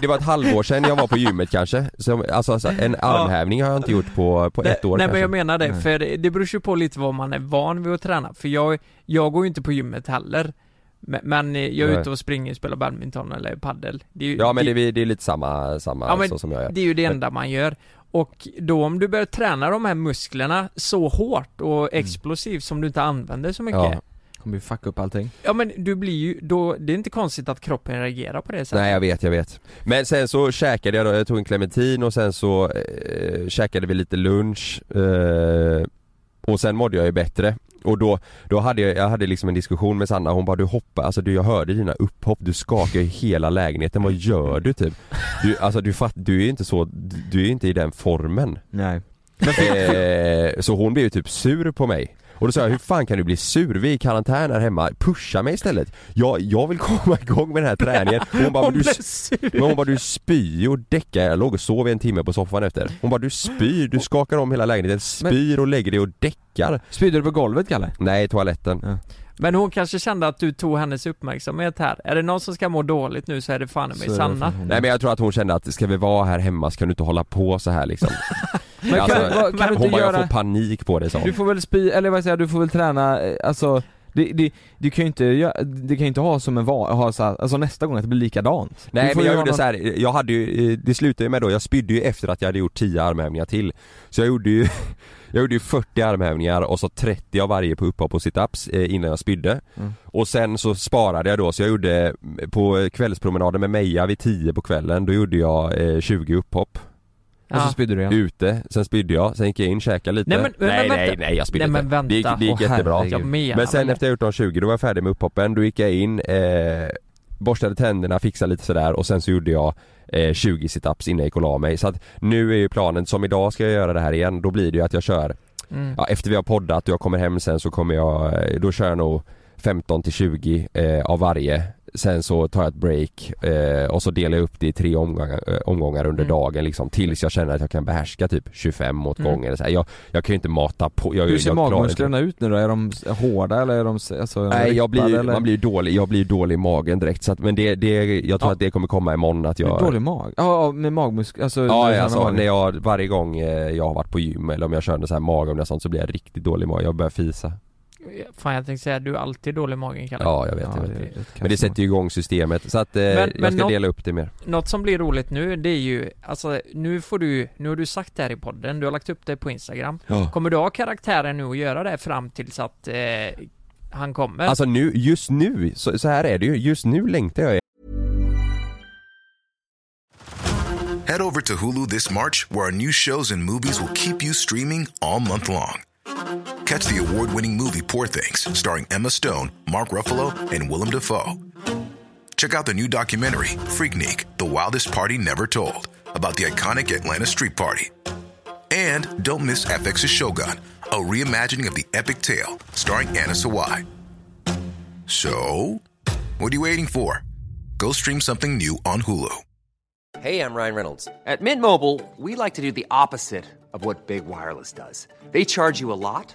det var ett halvår sedan jag var på gymmet kanske Som, Alltså så en armhävning har jag inte gjort på, på ett år Nej kanske men jag menar det, för det, det beror ju på lite vad man är van vid att träna. För jag, jag går ju inte på gymmet heller. Men, men jag är ute och springer, spelar badminton eller paddel. Det Ja men det, är- det är lite samma, samma Ja, men så som jag gör Det är ju det enda man gör. Och då om du börjar träna de här musklerna så hårt och explosivt som du inte använder så mycket. Ja. Ja. Kommer ju fucka upp allting men du blir ju, då, det är inte konstigt att kroppen reagerar på det sättet. Nej jag vet, jag vet. Men sen så käkade jag då, jag tog en clementin och sen så eh, käkade vi lite lunch eh, Och sen mådde jag ju bättre och då, då hade jag, jag hade liksom en diskussion med Sanna, hon bara du hoppar, alltså du, jag hörde dina upphopp, du skakar ju hela lägenheten, vad gör du typ? Du, alltså du fatt, du är inte så, du är inte i den formen Nej eh, Så hon blev ju typ sur på mig och då sa jag, hur fan kan du bli sur? Vi är i karantän här hemma, pusha mig istället. Jag, jag vill komma igång med den här träningen. Och Hon bara, Hon du, men hon bara du spyr och däckar, jag låg och sov i en timme på soffan efter. Hon bara du spyr, du skakar om hela lägenheten, spyr och lägger dig och däckar. Spydde du på golvet Kalle? Nej, toaletten. Men hon kanske kände att du tog hennes uppmärksamhet här. Är det någon som ska må dåligt nu så är det fan i mig Sanna. Nej men jag tror att hon kände att ska vi vara här hemma? Så kan du inte hålla på så här liksom Men Alltså, kan, vad, kan du Hon inte bara, jag göra, får panik på det sa hon. du får väl spy, eller vad säger jag, du får väl träna, eh, alltså det, det, du kan ju inte, det kan inte ha som en va, ha så här, alltså nästa gång att det blir likadant Du Nej men jag gjorde någon- så här, jag hade ju, eh, det slutade ju med då, jag spydde ju efter att jag hade gjort 10 armhävningar till Så jag gjorde ju, jag gjorde ju 40 armhävningar och så 30 av varje på upphopp och situps eh, innan jag spydde Mm. Och sen så sparade jag då, så jag gjorde på kvällspromenaden med Meja vid 10 på kvällen, då gjorde jag eh, 20 upphopp Och så Ja. spydde du igen. Ute, sen spydde jag, sen gick jag in, käkade lite. Nej, men- men nej, nej, nej jag spydde Nej, men inte Det gick, det gick Åh, jättebra. Jag menar Men sen väl efter jag gjort de 20, då var jag färdig med upphoppen, då gick jag in, eh, borstade tänderna, fixade lite sådär och sen så gjorde jag eh, 20 situps innan jag gick och la mig. Så att nu är ju planen, som idag ska jag göra det här igen, då blir det ju att jag kör, Mm. ja, efter vi har poddat och jag kommer hem sen så kommer jag, eh, då kör jag nog 15 till 20 eh, av varje Sen så tar jag ett break eh, och så delar jag upp det i tre omgångar, eh, omgångar under Mm. dagen liksom tills jag känner att jag kan behärska typ 25 åt Mm. gången. Så här, jag, jag kan ju inte mata på. Jag, Hur ser magmusklerna ut nu då? Är de hårda eller är de alltså Nej jag blir, eller? man blir dålig, jag blir dålig i magen direkt så att, men det, det, jag tror Ja. att det kommer komma imorgon att jag Dålig mag? Ja, med magmuskler, alltså när Ja, ja alltså, när jag, varje gång eh, jag har varit på gym eller om jag kör så här och sånt så blir jag riktigt dålig i magen, jag börjar fisa Fan jag tänkte säga, du är alltid dålig i magen Kalle. Ja jag vet, Ja, jag det vet. är rätt Men det sätter ju igång systemet så att eh, Men- jag men ska nå- dela upp det mer Något som blir roligt nu, det är ju, alltså nu får du, nu har du sagt det här i podden, du har lagt upp det på Instagram. Ja. Kommer du ha karaktären nu och göra det fram tills att eh, han kommer? Alltså nu, just nu, så, så här är det ju, just nu längtar jag Head over to Hulu this March, where our new shows and movies will keep you streaming all month long. Catch the award winning movie Poor Things, starring Emma Stone, Mark Ruffalo, and Willem Dafoe. Check out the new documentary, Freaknik The Wildest Party Never Told, about the iconic Atlanta Street Party. And don't miss FX's Shogun, a reimagining of the epic tale starring Anna Sawai. So, what are you waiting for? Go stream something new on Hulu. Hey, I'm Ryan Reynolds. At Mint Mobile, we like to do the opposite of what Big Wireless does. They charge you a lot,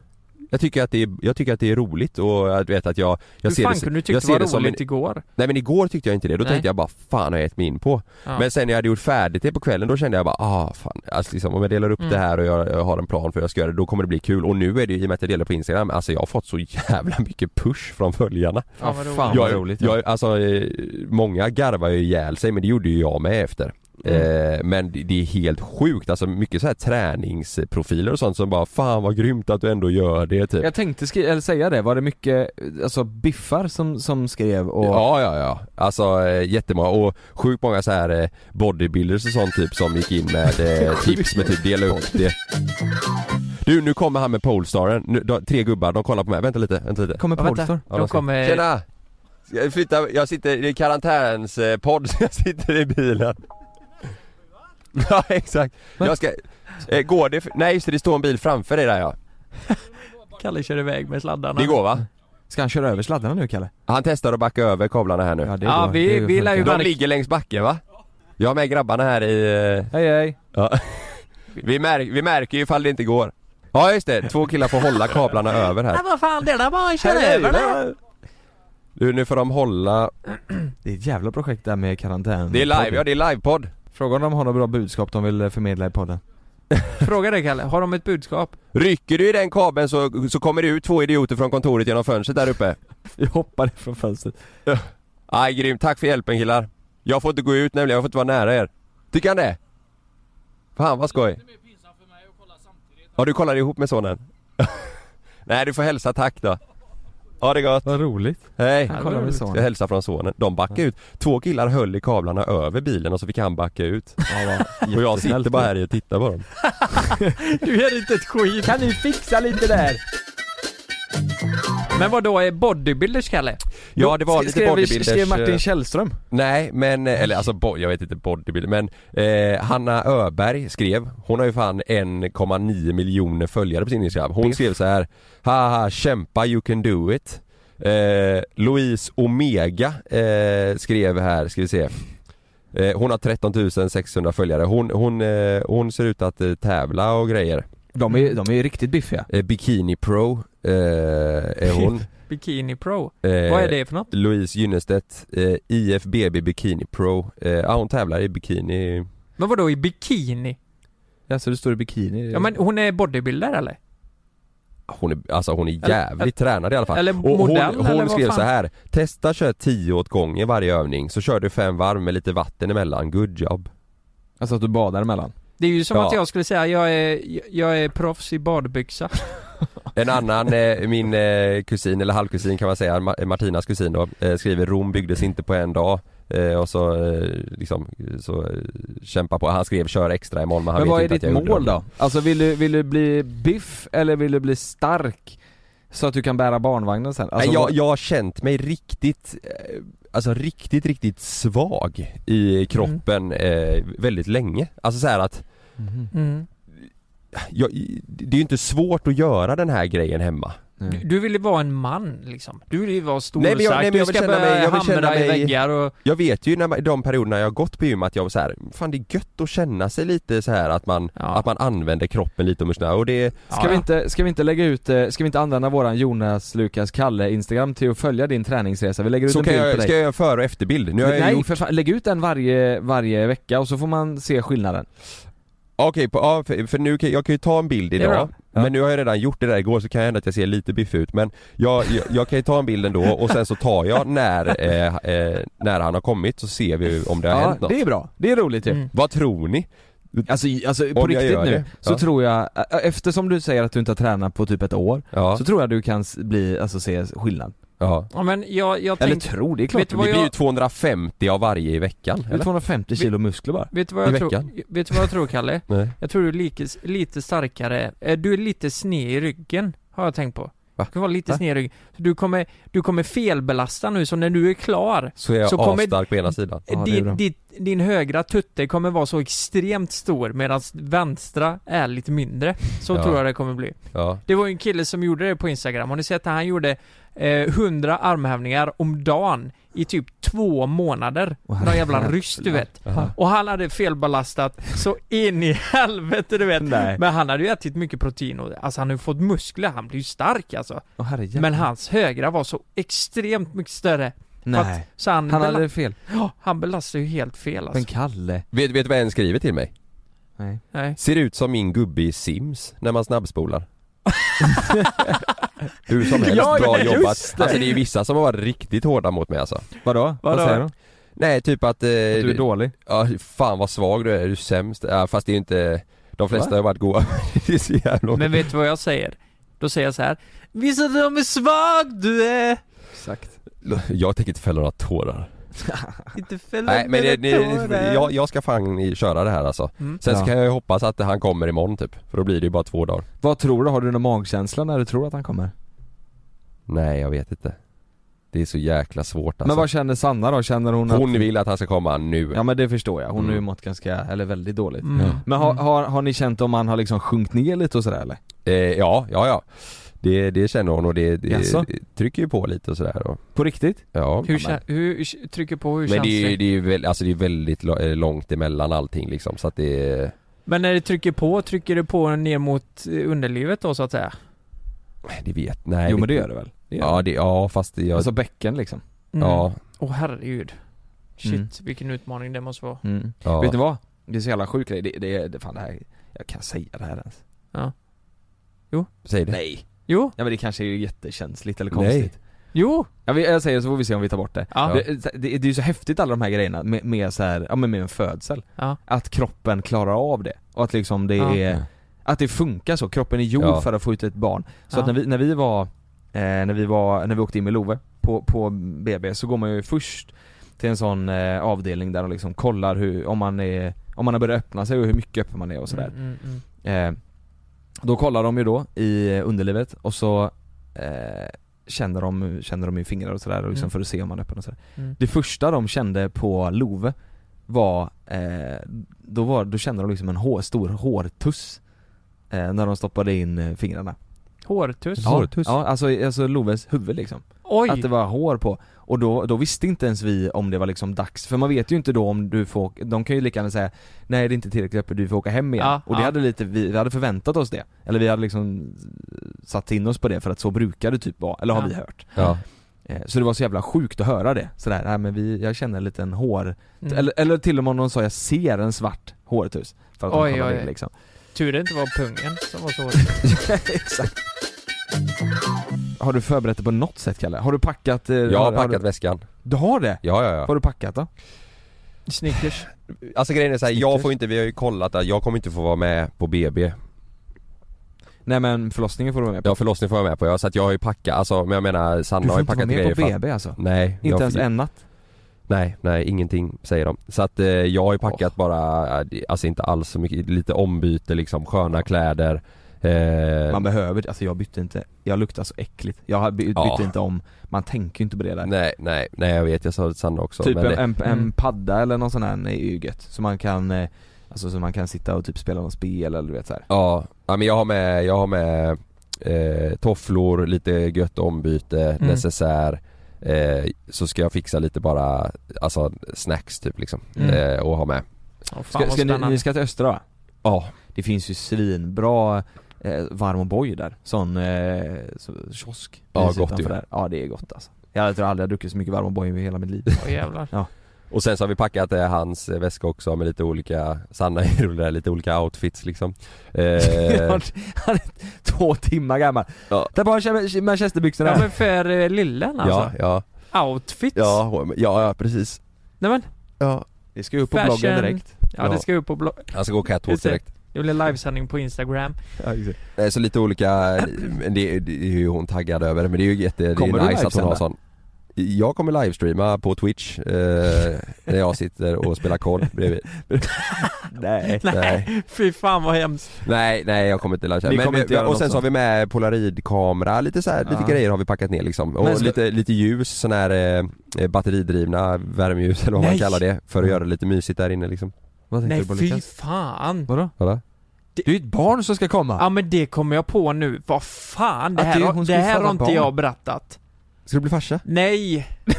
Jag tycker att det är, jag tycker att det är roligt och jag vet att jag, jag Hur ser fan det, kunde du tycka det var som roligt en, igår? Nej men igår tyckte jag inte det, då Nej. tänkte jag bara fan har jag gett mig in på. Ja. Men sen när jag hade gjort färdigt det på kvällen då kände jag bara ah fan, alltså liksom, om jag delar upp Mm. det här och jag, jag har en plan för hur jag ska göra det, då kommer det bli kul. Och nu är det ju, i och med att jag delar på Instagram, alltså jag har fått så jävla mycket push från följarna. Fan vad roligt. fan. vad Jag, jag, alltså, eh, många garvar ju ihjäl sig men det gjorde ju jag med efter. Mm. Eh, men det, det är helt sjukt, alltså mycket så här träningsprofiler och sånt som bara Fan vad grymt att du ändå gör det typ. Jag tänkte skri- eller säga det, var det mycket, alltså biffar som, som skrev och Ja, ja, ja. Alltså eh, jättemånga och sjukt många så här eh, bodybuilders och sånt typ som gick in med eh, tips med typ dela upp det. Du, nu kommer han med Polestaren. Nu, de, tre gubbar, de kollar på mig. Vänta lite, vänta lite. kommer Ja. Polestar. Ja, De kommer... Tjena! Jag flyttar, jag sitter i karantäns eh, så jag sitter i bilen. Ja, exakt. Jag ska... Eh, går det? för- Nej just det, det står en bil framför dig där ja. Kalle kör iväg med sladdarna. Det går va? Ska han köra över sladdarna nu Kalle? Han testar att backa över kablarna här nu. det Ja, vi- Det vi lär ju De ligger längs backen va? Jag har med grabbarna här i... eh, Hej hej! Ja. Vi, märk, vi märker ju ifall det inte går. Ja just det, två killar får hålla kablarna över här. Nej vad fan, det är där bara kör över det. Du, nu får de hålla... Det är ett jävla projekt där med karantän Det är live, ja det är livepodd. Fråga om de har några bra budskap de vill eh, förmedla i podden Fråga dig Kalle, har de ett budskap? Rycker du i den kabeln så, så kommer det ut två idioter från kontoret genom fönstret där uppe. Vi hoppar från fönstret Aj grymt, tack för hjälpen killar. Jag får inte gå ut nämligen, jag får inte vara nära er. Tycker han det? Fan vad skoj. Ja du kollar ihop med sonen? Nej du får hälsa tack då. Ha det gott. Vad roligt Hej. Ja. Jag sonen hälsar från sonen. De backade ut. Två killar höll i kablarna över bilen och så fick han backa ut. ja, Och jag sitter bara här och tittar på dem. Du gör inte ett skit. Kan ni fixa lite där? Men vad då är bodybuilders Kalle? Ja det var lite skrev, bodybuilders. Skrev Martin eh, Källström? Nej men, eh, eller alltså bo, jag vet inte bodybuilder men eh, Hanna Öberg skrev, hon har ju fan 1,9 miljoner följare på sin Instagram. Hon Biff. skrev så här Haha kämpa you can do it. Eh, Louise Omega eh, skrev här, ska vi se. Eh, hon har 13 600 följare. Hon, hon, hon ser ut att tävla och grejer. De är, de är riktigt biffiga Bikini Pro eh, är hon. Bikini Pro. Eh, Vad är det för något? Louise Gynnestedt, eh, IFBB Bikini Pro. Eh, ja, hon tävlar i bikini. Men vad då i bikini? Ja så det står i bikini Ja men hon är bodybuilder eller? Hon är, alltså hon är Eller- jävligt tränad i alla fall. eller och hon, modell, eller hon vad skrev så här. Testa kör 10 åt gången varje övning, så kör du fem varv med lite vatten emellan, good job. Alltså att du badar emellan Det är ju som Ja. att jag skulle säga jag är, jag är proffs i badbyxa. En annan, eh, min eh, kusin, eller halvkusin kan man säga, Ma- Martinas kusin då, eh, skriver Rom byggdes inte på en dag. Eh, och så eh, liksom, så eh, kämpa på. Han skrev kör extra imorgon men han Men vet vad är inte att ditt jag gjorde mål det. då? Alltså vill du, vill du bli biff eller vill du bli stark? Så att du kan bära barnvagnen sen? Alltså, Nej, jag, vad- jag har känt mig riktigt, alltså riktigt, riktigt svag i kroppen eh, väldigt länge. Alltså så här att Mhm. Mm. Jag, det är ju inte svårt att göra den här grejen hemma. Du, du vill ju vara en man liksom. Du vill ju vara stor Nej, men jag- och stark. nej, men jag Du vill ska känna börja mig- jag vill känna i mig- väggar och... Jag vet ju när man, de perioderna jag har gått på gym att jag var så här, fan det är gött att känna sig lite så här att man, Ja. att man använder kroppen lite och och det, Ska Ja, vi inte, ska vi inte lägga ut, eh, ska vi inte använda våran Jonas Lukas Kalle Instagram till att följa din träningsresa? Vi lägger ut så en bild på jag, dig ska jag göra före och efterbild? Nu har jag Nej gjort, för fan, lägg ut den varje, varje vecka och så får man se skillnaden okej på, ja, för, för nu kan jag kan ju ta en bild är bra. idag Ja. Men nu har jag redan gjort det där igår så kan jag hända att jag ser lite biff ut men jag, jag, jag kan ju ta en bild ändå och sen så tar jag när, eh, eh, när han har kommit så ser vi om det har Ja, hänt något det är bra, det är roligt ju Mm. Vad tror ni? Alltså, i- alltså på jag riktigt gör nu, det, så ja. tror jag, ä- eftersom du säger att du inte har tränat på typ ett år, Ja, så tror jag du kan s- bli, alltså se skillnad. Ja. Ja men jag, jag Eller tänkte, tror, det är klart. Det blir jag- ju 250 av varje i veckan, Det eller? 250 kilo muskler bara. vet du vad i jag tror, vet du vad jag tror Kalle? Nej. Jag tror du är lite, lite starkare, eh, du är lite sned i ryggen, har jag tänkt på. Va? Du kan vara lite sned i ryggen. Så du kommer, du kommer felbelasta nu, så när du är klar, Så är jag Så kommer- på ena sidan. Det bra. din, din, din högra tutte kommer vara så extremt stor medan vänstra är lite mindre. Så Ja. tror jag det kommer bli. Ja. Det var ju en kille som gjorde det på Instagram, har ni sett att han gjorde eh, 100 armhävningar om dagen i typ två månader? Åh, Någon jävla ryss du vet. Aha. Och han hade felbelastat så in i helvete du vet. Nej. Men han hade ju ätit mycket protein och alltså han har ju fått muskler, han blir ju stark alltså. Herrejävlar. Men hans högra var så extremt mycket större. Nej. Så han, Han bela- hade fel. Ja, han belastar ju helt fel alltså. Men Kalle. Vet, vet du vad en skriver till mig? Nej. Nej. Ser ut som min gubbe i Sims när man snabbspolar. Hur som helst, Ja, bra just jobbat. det. Alltså det är ju vissa som har varit riktigt hårda mot mig alltså. Vadå? Vad säger de? Att Nej typ att... Eh, du är dålig? Ja, fan vad svag du är, du är sämst. Ja, fast det är ju inte... De flesta Va? har varit goa. det är så jävla... Men vet du vad jag säger? Då säger jag så här. Visa dem hur svag du är! Exakt. Jag tänker inte fälla några tårar. Inte fälla Nej men det, det, jag, jag ska fan i- köra det här alltså. Mm. Sen så Ja. kan jag ju hoppas att han kommer imorgon typ. För då blir det ju bara två dagar. Vad tror du? Har du någon magkänsla när du tror att han kommer? Nej jag vet inte. Det är så jäkla svårt alltså. Men vad känner Sanna då? Känner hon, Hon att... vill att han ska komma nu. Ja men det förstår jag, hon har ju Mm. mått ganska, eller väldigt dåligt Mm. Men har, Mm. har, har ni känt om han har liksom sjunkit ner lite och sådär eller? Eh, ja, ja, ja. Det, det känner hon och det, det, Jaså? det trycker ju på lite och sådär och, På riktigt? Ja. Hur, kä- hur, trycker på, hur Men känns det är det? ju, det är ju väl, alltså det är väldigt lo- eh, långt emellan allting liksom så att det är, Men när det trycker på, trycker det på ner mot eh, underlivet då så att säga? det vet, nej jo men det gör det väl? Det gör Ja, det, ja fast det, det. jag, Alltså bäcken liksom Mm. ja, Åh herregud. Shit, Mm. vilken utmaning det måste vara. mm. ja. Vet du vad? Det är så jävla sjuk grej, det, det, det, fan det här, jag kan säga det här ens Säg det. Nej! Jo, Ja men det kanske är jättekänsligt eller Nej. konstigt jo! Ja, vi- jag säger så får vi se om vi tar bort det. Ja. Det, det, det är ju så häftigt alla de här grejerna med, med så här, ja men med en födsel. Ja. Att kroppen klarar av det. Och att liksom det Ja. är, att det funkar så. Kroppen är gjord Ja. för att få ut ett barn. Så Ja. att när vi, när vi var, eh, när vi var, när vi åkte in med Love på, på BB så går man ju först till en sån eh, avdelning där de liksom kollar hur, om man är, om man har börjat öppna sig och hur mycket öppen man är och sådär. Mm, mm, mm. Eh, då kollar de ju då i underlivet och så eh, känner, de, känner de i fingrar och sådär och liksom Mm. för att se om man är öppen och sådär. Mm. Det första de kände på Love var, eh, då, var då kände de liksom en hår, stor hårtuss eh, när de stoppade in eh, fingrarna. Hårtuss? Ja. Hårtuss? Ja, alltså, alltså Loves huvud liksom. Oj! Att det var hår på. Och då, då visste inte ens vi om det var liksom dags, för man vet ju inte då om du får, de kan ju lika gärna säga Nej det är inte tillräckligt öppet, du får åka hem igen. Ja, och det ja. hade lite, vi, vi hade förväntat oss det. Eller vi hade liksom satt in oss på det för att så brukar det typ vara, eller har Ja. vi hört. Ja. Eh, Så det var så jävla sjukt att höra det, sådär, nej men vi, jag känner en liten hår, Mm. eller, eller till och med om någon sa jag ser en svart hårtuss För att de Oj, kollade oj, in liksom Tur det inte var pungen som var så Exakt Har du förberett dig på något sätt Kalle? Har du packat? eh, Jag har packat du, väskan. du har det? Ja, ja, Vad ja. har du packat då? Snickers. Alltså grejen är så här, jag får inte, vi har ju kollat att jag kommer inte få vara med på BB. Nej men förlossningen får du vara med på Ja förlossning får jag vara med på, ja, så att jag har ju packat, alltså men jag menar Sanna Du har får ju inte vara packat med grejer på för att- BB alltså? Nej, Inte jag, ens en natt? Nej, nej ingenting säger de. Så att eh, jag har ju packat bara, eh, alltså inte alls så mycket, lite ombyte liksom, sköna kläder eh, Man behöver, alltså jag bytte inte, jag luktar så äckligt Jag bytte Ja. inte om, man tänker ju inte på det där Nej, nej, nej jag vet, jag sa det till Sanna också Typ men en, det, en, en Mm. padda eller någon sån här är ju gött, så man kan eh, Alltså så man kan sitta och typ spela något spel eller du vet så här. Ja, ja men jag har med, jag har med eh, tofflor, lite gött ombyte, Mm. necessär eh, Så ska jag fixa lite bara, alltså snacks typ liksom, Mm. eh, och ha med Åh, fan Ska, ska ni, ni ska till Östra va? Ja, Det finns ju svinbra eh, varm O'boy där, sån eh, så, kiosk Ja, gott ju. där. Ja det är gott alltså Jag tror aldrig jag druckit så mycket varm O'boy i hela mitt liv Åh jävlar. och sen så har vi packat eh, hans eh, väska också med lite olika, Sanna där, lite olika outfits liksom eh, Han är två timmar gammal. Ja. Ta på Manche- manchesterbyxorna. Ja men för eh, lillen Ja, alltså. ja, Outfits. ja, ja, ja precis Nej men, Ja, Det ska ju upp på Fashion. bloggen direkt. Ja, det ska upp på blogg. Han ska gå catwalk direkt. Det blir livesändning på Instagram. Eh, Så lite olika, det, det är ju hon taggad över men det är ju jätte, det Kommer är nice att hon har sån Jag kommer livestreama på Twitch eh, när jag sitter och spelar kod bredvid Nej. Nej. Fy fan vad hemskt. Nej, nej jag kommer inte livestreama. Men, kommer inte och sen så har vi med polaroidkamera, lite så här, lite Ja. grejer har vi packat ner liksom. Och ska- lite, lite ljus, sån här eh, batteridrivna värmeljus eller vad man Nej. kallar det. För att göra det lite mysigt där inne liksom. Vad tänkte Nej du på fy Lukas? fan. Vadå? Vadå? Det är ju ett barn som ska komma! Ja men det kommer jag på nu. Vad fan, det Att här, det- har, det här har inte barn. jag berättat. Ska du bli farsa? Nej. Ni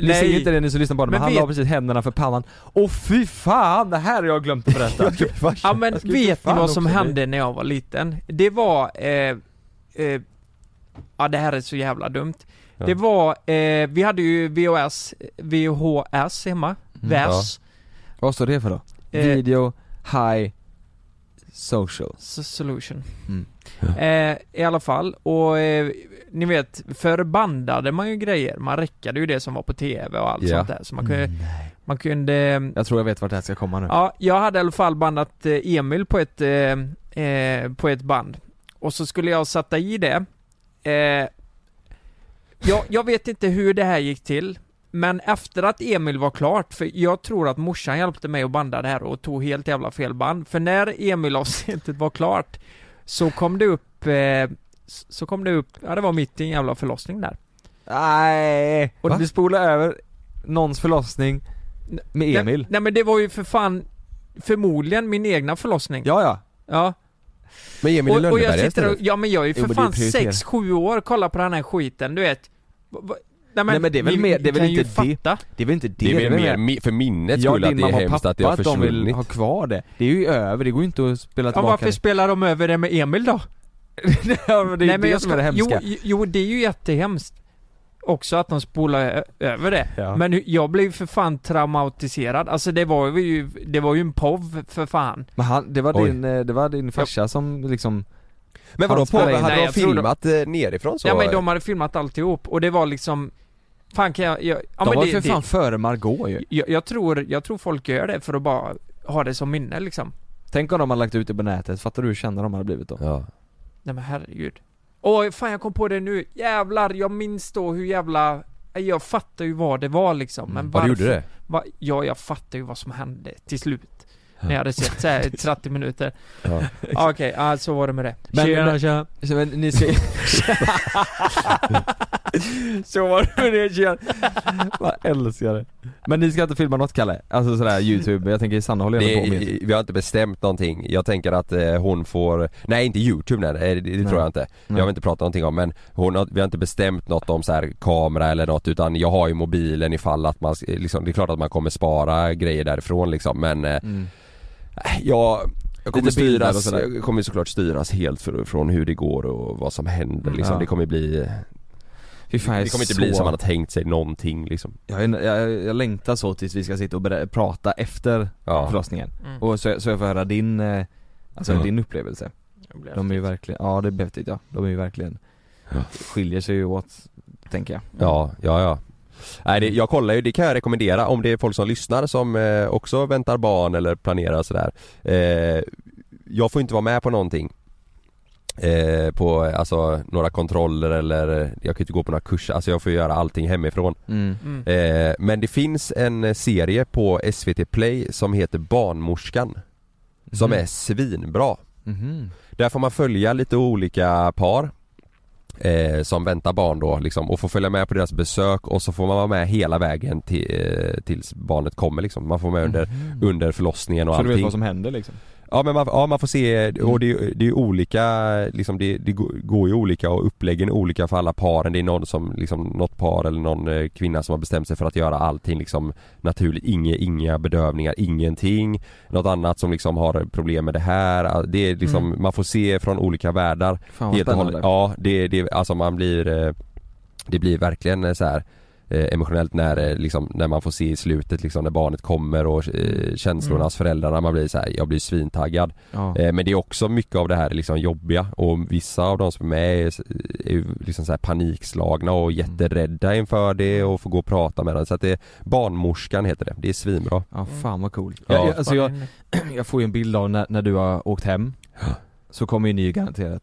Nej. ser inte det ni som lyssnar på det, men Men han vet- la precis händerna för pannan Åh fy fan, det här har jag glömt att berätta! Ja men Jag ska ju för vet ni vad som hände när jag var liten? Det var, eh, eh, ja det här är så jävla dumt. Ja. Det var, eh, vi hade ju VHS, VHS hemma, VHS, Vad står det för då? Eh, Video, high, social Solution. Mm. Eh, I alla fall, och eh, ni vet, förr bandade man ju grejer, man räckade ju det som var på TV och allt Ja. sånt där, så man kunde, Mm. man kunde Jag tror jag vet vart det här ska komma nu Ja, jag hade i alla fall bandat eh, Emil på ett, eh, eh, på ett band. Och så skulle jag sätta i det. Eh, jag, jag vet inte hur det här gick till. Men efter att Emil var klart, för jag tror att morsan hjälpte mig att banda det här och tog helt jävla fel band. För när Emil-avsnittet var klart så kom det upp, eh, så kom det upp, ja det var mitt i en jävla förlossning där. Nej! Och Va? du spolar över någons förlossning med Emil? Nej, nej men det var ju för fan förmodligen min egna förlossning. Ja ja, Ja. Men Emil i Och, och jag sitter och, ja men jag är ju Jo, för är fan prioritera. 6-7 år, kolla på den här skiten, du vet. Va- va- Nej Nej, men det är väl mer- det är väl ju inte det. det är väl inte det, Det är väl mer för minnets Ja skull att din det är hemskt pappa att det har att de vill försvunnit ha kvar det Det är ju över, det går ju inte att spela Ja, tillbaka varför spelar de över det med Emil då? det Ja men det är Nej, det jag som är det ska- hemska Jo, jo, det är ju jättehemskt. Också att de spolar över det. Ja. Men jag blev för fan traumatiserad. Alltså det var ju, det var ju en POV för fan. Men han, det var Oj. din, eh, det var din farsa som liksom Men vadå, på, hade Nej, de filmat eh, nerifrån så? Ja men de hade filmat alltihop och det var liksom Fan kan jag, jag ja, De men var det, för det, fan före Margot ju jag, jag tror, jag tror folk gör det för att bara ha det som minne liksom. Tänk om de hade lagt ut det på nätet, fattar du hur kända de hade blivit då? Ja. Nej men herregud. Åh fan jag kom på det nu. Jävlar, jag minns då hur jävla jag fattar ju vad det var liksom, men Ja, varför? du gjorde det? Va, ja, jag fattar ju vad som hände till slut. När jag hade sett så här 30 minuter. Ja. Ah, Okej, ja så var det med det. Men- Tjena, tjena. Så, men ni ska Så var det med det tjena. Jag älskar det Men ni ska inte filma något Kalle? Alltså sådär youtube, jag tänker Sanna håller ändå på med vi har inte bestämt någonting, jag tänker att eh, hon får, nej inte youtube nej, det, det Nej. tror jag inte Det har vi inte pratat någonting om men hon har, vi har inte bestämt något om så här kamera eller något utan jag har ju mobilen ifall att man, liksom, det är klart att man kommer spara grejer därifrån liksom men eh, mm. Jag jag kommer, styras, sådär. jag kommer såklart styras helt för, från hur det går och vad som händer liksom. Ja. Det kommer bli Fy fan, Det kommer inte så... bli som man har tänkt sig någonting liksom jag, jag, jag längtar så tills vi ska sitta och berä- prata efter Ja, förlossningen Mm. Och så, så jag får höra din, eh, alltså Ja. din upplevelse blev De är ju verkligen, ja det är häftigt ja, de är ju verkligen Ja. Skiljer sig ju åt, tänker jag ja, ja, ja. Nej, det, jag kollar ju, det kan jag rekommendera om det är folk som lyssnar som eh, också väntar barn eller planerar sådär eh, Jag får inte vara med på någonting eh, På alltså några kontroller eller jag kan inte gå på några kurser, alltså jag får göra allting hemifrån mm. Mm. eh, Men det finns en serie på SVT Play som heter Barnmorskan Som Mhm. är svinbra Mhm. Där får man följa lite olika par eh, Som väntar barn då liksom och får följa med på deras besök och så får man vara med hela vägen till, eh, tills barnet kommer liksom. Man får vara med under, Mhm. under förlossningen och Så du vet allting vad som händer liksom? Ja men man, ja, man får se, Mm. och det, det är olika, liksom det, det går- ju olika och uppläggen är olika för alla paren. Det är någon som, liksom något par eller någon eh, kvinna som har bestämt sig för att göra allting liksom naturligt. Inga, inga bedövningar, ingenting. Något annat som liksom har problem med det här. Det är liksom, Mm. man får se från olika världar. Fan vad Helt spännande Ja, det, det, alltså man blir eh, Det blir verkligen eh, så här eh, emotionellt när, eh, liksom, när man får se i slutet liksom när barnet kommer och eh, känslornas föräldrarna, man blir så här, jag blir svintaggad. Ja. Eh, men det är också mycket av det här liksom jobbiga och vissa av de som är med är, är ju liksom så här panikslagna och jätterädda inför det och får gå och prata med den så att det är Barnmorskan heter det, det är svinbra. Ja fan vad cool. Ja. Jag, jag, alltså jag, jag får ju en bild av när, när du har åkt hem Så kommer ju ni garanterat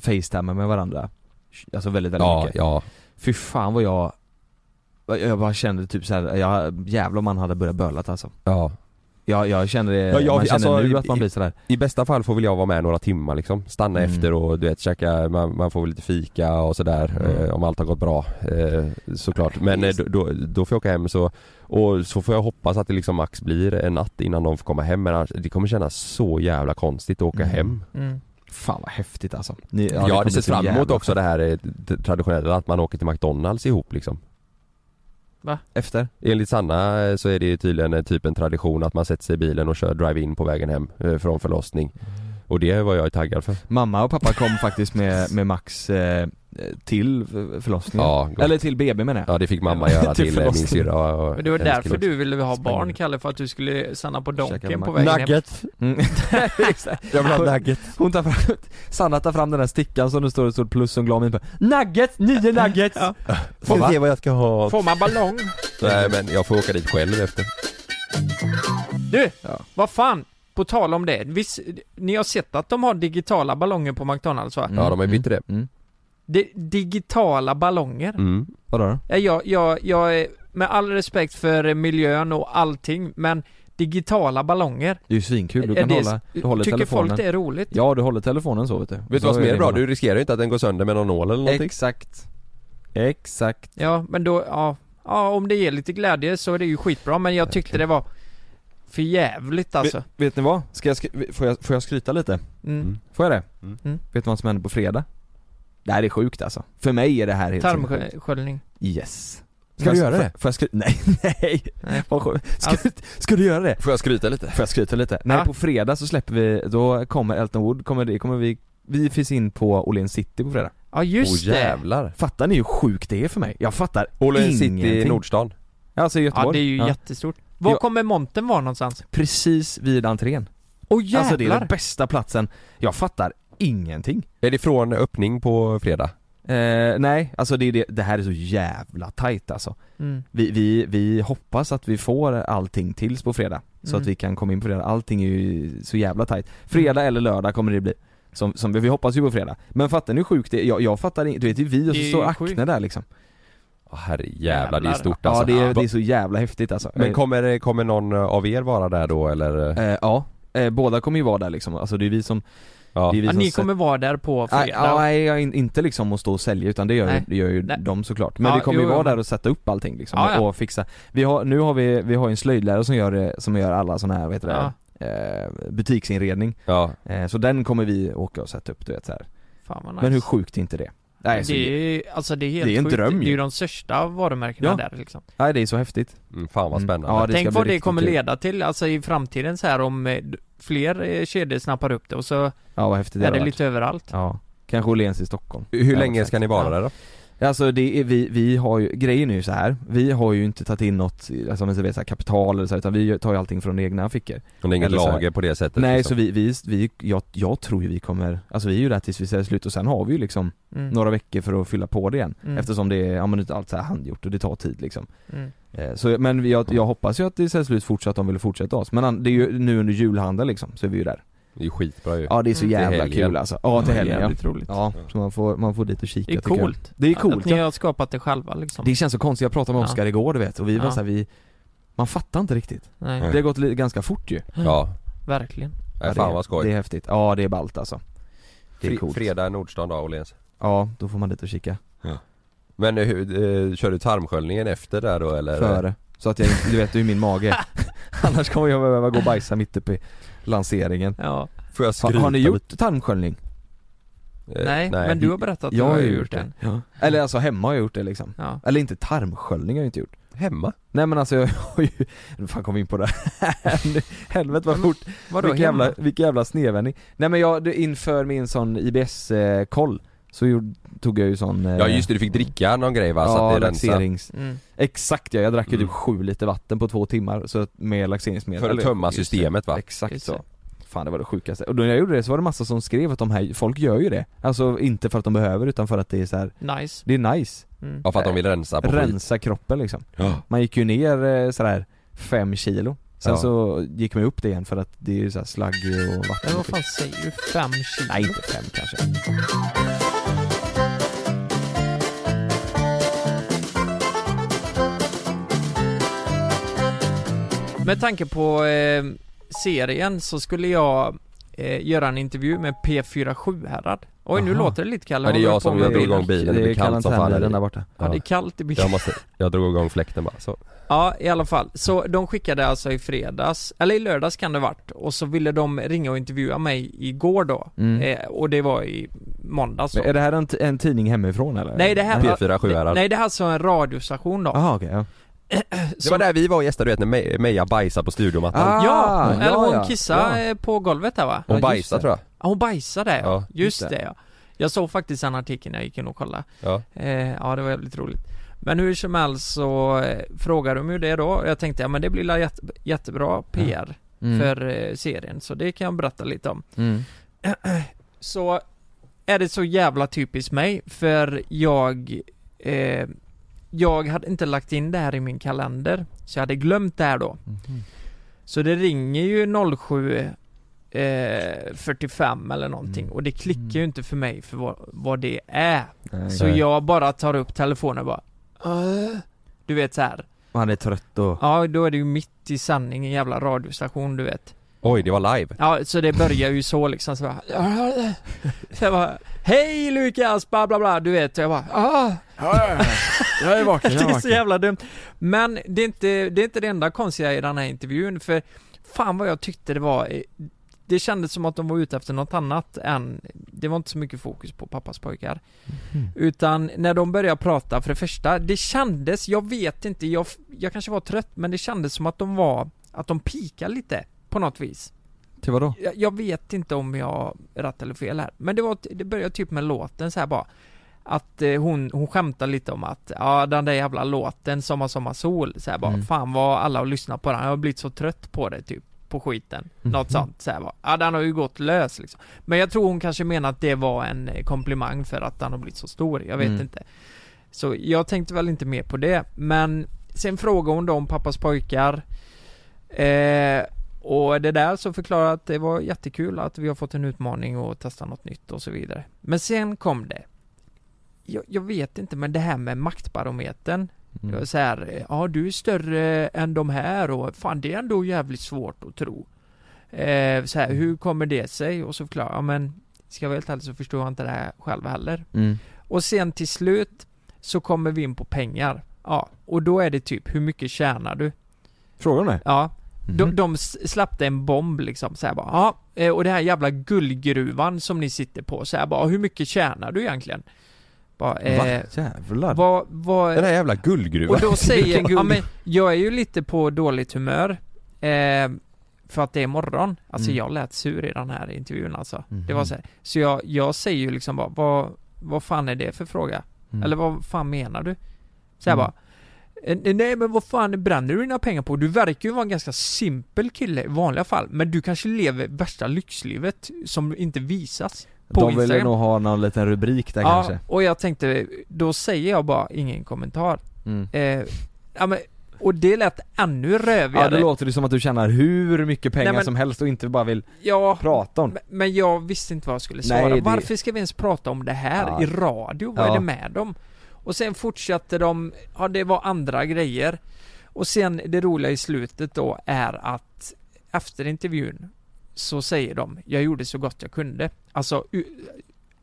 Facetimea med varandra Alltså väldigt, väldigt Ja, mycket ja. Fy fan vad jag Jag bara kände typ såhär, jag, jävlar om man hade börjat bölat alltså ja. Jag, jag känner det, Ja, jag- man känner alltså, nu att man i- blir sådär I bästa fall får väl jag vara med några timmar liksom, stanna Mm. efter och du vet käka, man, man får väl lite fika och sådär Mm. eh, om allt har gått bra eh, såklart. Men eh, då, då, då får jag åka hem så, och så får jag hoppas att det liksom max blir en natt innan de får komma hem men det kommer kännas så jävla konstigt att åka Mm. hem. Fan vad häftigt alltså Ni, jag det hade kommer sett så fram emot också det här eh, traditionella att man åker till McDonalds ihop liksom. Efter? Enligt Sanna eh, så är det tydligen eh, typ en tradition att man sätter sig i bilen och kör drive-in på vägen hem från förlossning. Och det var jag taggad för. Mamma och pappa kom faktiskt med, med Max eh, till för- förlossningen Ja, gott. Eller till BB menar jag Ja det fick mamma göra Till till, eh, min syrra och Men det var därför kille du ville ha barn Kalle, för att du skulle stanna på Donken på vägen. Nugget! mm. Jag vill ha nugget! Hon tar fram, Sanna tar fram den där stickan som det står, det står plus som glad min på Nuggets, nio nuggets! Ja. Får Va? se vad jag ska ha Får man ballong? Nej men jag får åka dit själv efter Du! Ja. Vad fan? På tal om det, visst, ni har sett att de har digitala ballonger på McDonalds va? Ja, de har bytt det. mm. Det, digitala ballonger? mm. Vadå då? Ja, Jag, jag, jag är, med all respekt för miljön och allting, men digitala ballonger? Det är ju svinkul, du kan det, hålla, du håller tycker telefonen folk det är roligt? Ja du håller telefonen så vet du Vet du vad som är bra? Du riskerar ju inte att den går sönder med någon nål eller någonting Exakt Exakt Ja, men då, ja, ja om det ger lite glädje så är det ju skitbra, men jag tyckte det var för jävligt alltså. vet, vet ni vad? Ska jag, får, jag, får jag skryta lite? Mm. Får jag det? Mm. Mm. Vet du vad som händer på fredag? Det här är sjukt alltså. För mig är det här helt. Tarmsköljning. Yes Ska du göra det? Får jag skryta? Nej, nej! Nej. Ska, Alltså- ska du göra det? Får jag skryta lite? Får jag skryta lite? Nej Ja. på fredag så släpper vi, då kommer Elton Wood, kommer det, kommer vi Vi finns in på Åhléns City på fredag Ja just det! jävlar! Fattar ni hur sjukt det är för mig? Jag fattar Åhléns City i. Nordstan Alltså i Göteborg Ja det är ju jättestort. Var Ja. kommer monten vara någonstans? Precis vid entrén Åh jävlar! Alltså det är den bästa platsen, jag fattar ingenting Är det från öppning på fredag? eh, Nej, alltså det, det, det här är så jävla tight alltså mm. vi, vi, vi hoppas att vi får allting tills på fredag Så Mm. att vi kan komma in på fredag, allting är ju så jävla tight Fredag eller lördag kommer det bli som, som vi, vi hoppas ju på fredag Men fattar ni hur sjukt det är? Jag, jag fattar inte, du vet är vi och så står ju Acne där liksom Åh herrejävlar, det är stort alltså. Ja det är, det är så jävla häftigt alltså Men kommer, kommer någon av er vara där då eller? eh, Ja, eh, båda kommer ju vara där liksom, alltså det är vi som, Ja, det är vi Ja, som ni kommer vara där på Nej, fredag? ja, nej in- inte liksom att stå och sälja utan det gör, ju, det gör ju Nej. de såklart Men Ja, vi kommer ju vara jo, där och sätta upp allting liksom Ja, ja. och fixa Vi har, nu har vi, vi har en slöjdlärare som gör, det- som gör alla såna här, vad heter Ja. det, eh, butiksinredning ja. eh, Så den kommer vi åka och sätta upp du vet så här. Fan vad nice. Men hur sjukt är inte det? Nej, så, det är, alltså det är helt det är en sjukt. dröm Det är ju. ju de största varumärkena Ja. där liksom. nej det är så häftigt Mm, fan vad Mm. spännande. Ja, det ska Tänk vad det kommer kul. leda till, alltså i framtiden så här om eh, fler eh, kedjor snappar upp det och så Ja vad häftigt det är det hade lite överallt. Ja, kanske Åhléns i Stockholm Hur Ja, länge ska ni vara Ja. där då? Alltså det är, vi, vi har ju, grejen är ju så här. vi har ju inte tagit in något, alltså om så här, kapital eller så här, utan vi tar ju allting från egna fickor Och det är inget Eller så här- lager på det sättet? Nej liksom. så vi, vi, vi jag, jag tror ju vi kommer, alltså vi är ju där tills vi säger slut och sen har vi ju liksom Mm. några veckor för att fylla på det igen Mm. Eftersom det är, ja men allt så här handgjort och det tar tid liksom Mm. eh, Så men jag, jag hoppas ju att det säger slut fortsatt att de vill fortsätta oss Men det är ju nu under julhandeln liksom, så är vi ju där Det är ju skitbra ju. Ja det är så Mm. jävla kul alltså, ja till helgen ja roligt. Ja, så man får, man får dit och kika Det är tycker jag. coolt. Det är Att coolt ni ja. har skapat det själva liksom. Det känns så konstigt, jag pratade med Ja. Oskar igår du vet och vi var Ja. så här, vi Man fattar inte riktigt Nej, Det har gått ganska fort ju Ja. verkligen. Nej, Ja, fan det, vad skoj. Det är häftigt, ja det är ballt alltså Det är Fri- coolt Fredag Nordstan då, Åhléns. Ja, då får man dit och kika. Men eh, hur, eh, kör du tarmsköljningen efter där då eller? Före. Så att jag du vet hur min mage. Annars kommer jag behöva gå och bajsa mitt uppe i lanseringen. Ja. Får jag Har, skryta har ni gjort tarmsköljning? Eh, nej, men du har berättat att du Jag har har gjort det. Ja. Eller alltså hemma har jag gjort det liksom. Ja. Eller inte tarmsköljning har jag inte gjort. Hemma? Nej men alltså jag har ju, nu fan kom vi in på det här Helvete vad fort, Vadå vilken hemma? jävla, vilken jävla snedvändning Nej men jag, inför min sån IBS-koll så gjorde, tog jag ju sån eh, Ja just det, du fick dricka någon grej va? så Ja, att det rensar. laxerings Mm. Exakt ja, jag drack ju Mm. typ sju liter vatten på två timmar så att, med laxeringsmedel För att tömma just det. systemet va? Exakt Just så. Fan det var det sjukaste, och då när jag gjorde det så var det massa som skrev att de här, folk gör ju det Alltså inte för att de behöver utan för att det är så här, Nice. det är nice Mm. Ja för att de vill rensa på skit. Rensa kroppen liksom Ja. Man gick ju ner eh, sådär fem kilo Sen Ja. så gick man upp det igen för att det är ju såhär slagg och vatten Men och vad skit. fan säger du? Fem kilo? Nej inte fem kanske Med tanke på eh, serien så skulle jag eh, göra en intervju med P47 Härad. Oj nu Aha. låter det lite Kalle. Ja, det är jag som jag drog igång bilen, det blir är kallt som fan här där borta Ja det är kallt i bilen. Jag måste, jag drog igång fläkten bara så. Ja, i alla fall. Så de skickade alltså i fredags, eller i lördags kan det varit, och så ville de ringa och intervjua mig igår då. Mm. Eh, och det var i måndags då. Men Är det här en, en tidning hemifrån eller? Nej det här P4 Sjuhärad. Nej det här är alltså en radiostation då. Jaha okej, ja. Det var där vi var och gästade, du vet när Me- Meja bajsade på studiomattan. Ah, Ja, eller ja, hon ja. kissade Ja. eh, på golvet där va? Hon just bajsade tror jag. Ja, hon bajsade ja. Ja, just just det. det. ja. Jag såg faktiskt en artikel när jag gick in och kollade. Ja. Eh, ja, det var jävligt roligt. Men hur som helst så eh, frågade de ju det då. Jag tänkte, ja men det blir jätte, jättebra PR Mm. för eh, serien. Så det kan jag berätta lite om. mm. Så är det så jävla typiskt mig, för jag eh, Jag hade inte lagt in det här i min kalender, så jag hade glömt det här då. Mhm. Så det ringer ju 07 eh, 45 eller någonting Mm. och det klickar ju inte för mig för vad, vad det är. Nej. Så jag bara tar upp telefonen och bara "Äh?" Du vet så här. Och han är trött och... Ja, då är det ju mitt i sändning, en jävla radiostation du vet. Oj, det var live. Ja, så det börjar ju så liksom så bara, så jag bara Hej Lukas, bla bla bla, du vet, jag bara ah. Jag är vaken, Det är så jävla dumt. Men det är, inte, det är inte det enda konstiga i den här intervjun, för fan vad jag tyckte det var eh, det kändes som att de var ute efter något annat än, det var inte så mycket fokus på pappas pojkar. Mhm. Utan när de började prata, för det första, det kändes, jag vet inte, jag, jag kanske var trött, men det kändes som att de var, att de pikade lite, på något vis. Till vadå? Jag, jag vet inte om jag rätt eller fel här, men det var, det började typ med låten så här bara att eh, hon, hon skämtar lite om att, ja den där jävla låten, Sommar Sommar Sol, så här bara, Mm. fan vad alla har lyssnat på den, jag har blivit så trött på det typ, på skiten, något Mhm. sånt så här bara, ja den har ju gått lös liksom. Men jag tror hon kanske menar att det var en eh, komplimang för att den har blivit så stor, jag vet Mm. inte. Så jag tänkte väl inte mer på det, men sen frågade hon då om pappas pojkar, eh, och det där så förklarade jag att det var jättekul att vi har fått en utmaning och testa något nytt och så vidare. Men sen kom det. Jag, jag vet inte, men det här med maktbarometern. Mm. så här, ja du är större än de här och fan det är ändå jävligt svårt att tro. Eh, så här, hur kommer det sig? Och så förklarar jag, men ska jag vara helt ärlig så förstår jag inte det här själv heller. Mm. Och sen till slut så kommer vi in på pengar. Ja, och då är det typ, hur mycket tjänar du? Frågar de det? Ja, Mhm. de, de s- släppte en bomb liksom så här bara, ja, eh, och det här jävla guldgruvan som ni sitter på, så här bara, hur mycket tjänar du egentligen? Bara, eh, Va? Jävlar? vad, vad, Den här jävla guldgruvan. och då säger, Vilken ja guld- men, jag är ju lite på dåligt humör, eh, för att det är morgon. Alltså Mm. jag lät sur i den här intervjun alltså. Det Mhm. var så här. Så jag, jag säger ju liksom bara, vad, vad fan är det för fråga? Mm. Eller vad fan menar du? Så jag Mm. bara "Eh, Nej men vad fan bränner du dina pengar på? Du verkar ju vara en ganska simpel kille i vanliga fall Men du kanske lever värsta lyxlivet som inte visas på De ville nog ha någon liten rubrik där Ja, kanske och jag tänkte, då säger jag bara ingen kommentar mm. eh, Ja men, och det lät ännu rövigare Ja det låter det som att du tjänar hur mycket pengar Nej, men- som helst och inte bara vill Ja, prata om men- jag visste inte vad jag skulle Nej, svara. det- Varför ska vi ens prata om det här Ja. i radio? Vad är det med dem? Och sen fortsatte de, ja det var andra grejer. Och sen det roliga i slutet då är att efter intervjun så säger de, jag gjorde så gott jag kunde. Alltså,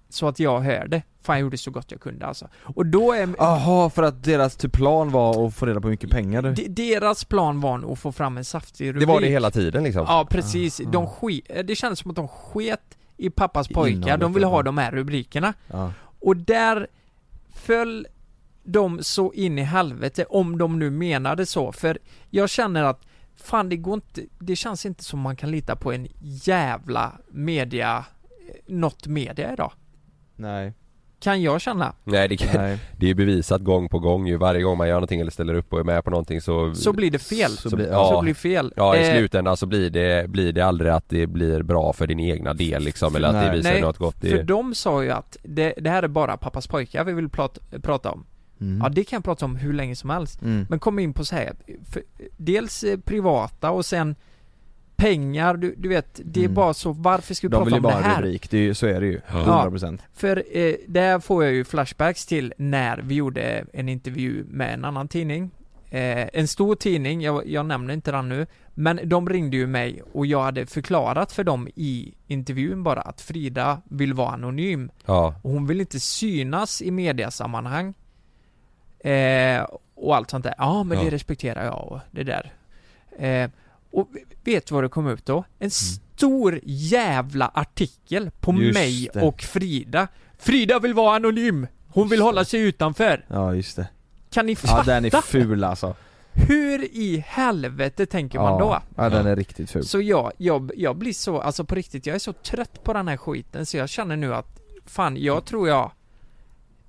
så att jag hör det. Fan jag gjorde så gott jag kunde alltså. Och då är Jaha, för att deras typ plan var att få reda på hur mycket pengar du... de- deras plan var nog att få fram en saftig rubrik. Det var det hela tiden liksom? Ja precis, Ah, de ah. skit, det kändes som att de sket i pappas pojkar, de ville ha de här rubrikerna. Ja. Och där föll de så in i helvete, om de nu menade så, för jag känner att Fan det går inte, det känns inte som man kan lita på en jävla media, eh, något media idag. Nej, Kan jag känna. Nej det, kan, nej. det är ju bevisat gång på gång ju, varje gång man gör någonting eller ställer upp och är med på någonting så Så blir det fel. Så Så, blir- ja. blir fel. Ja i Eh, slutändan så blir det, blir det aldrig att det blir bra för din egna del liksom eller att det Nej. visar Nej, något gott det, För de sa ju att det, det här är bara pappas pojkar vi vill prata, prata om. Mm. Ja det kan jag prata om hur länge som helst. Mm. Men kom in på så här, för, dels eh, privata och sen pengar, du, du vet, det är Mm. bara så, varför ska vi De vill prata ju om bara det ha en här? rubrik, det är ju, så är det ju. Ja. 100% För eh, där får jag ju flashbacks till när vi gjorde en intervju med en annan tidning. Eh, en stor tidning, jag, jag nämner inte den nu, men de ringde ju mig och jag hade förklarat för dem i intervjun bara att Frida vill vara anonym. Ja, Och hon vill inte synas i mediasammanhang. Eh, och allt sånt där. Ja, men Ja. det respekterar jag och det där. Eh, och vet du vad det kom ut då? En stor jävla artikel på Mm. Just mig det. och Frida. Frida vill vara anonym! Hon vill hålla sig utanför. Ja just det. Kan ni Ja fatta? den är ful alltså. Hur i helvete tänker man då? Ja, ja den är riktigt ful. Så jag, jag, jag blir så, alltså på riktigt, jag är så trött på den här skiten så jag känner nu att Fan, jag tror jag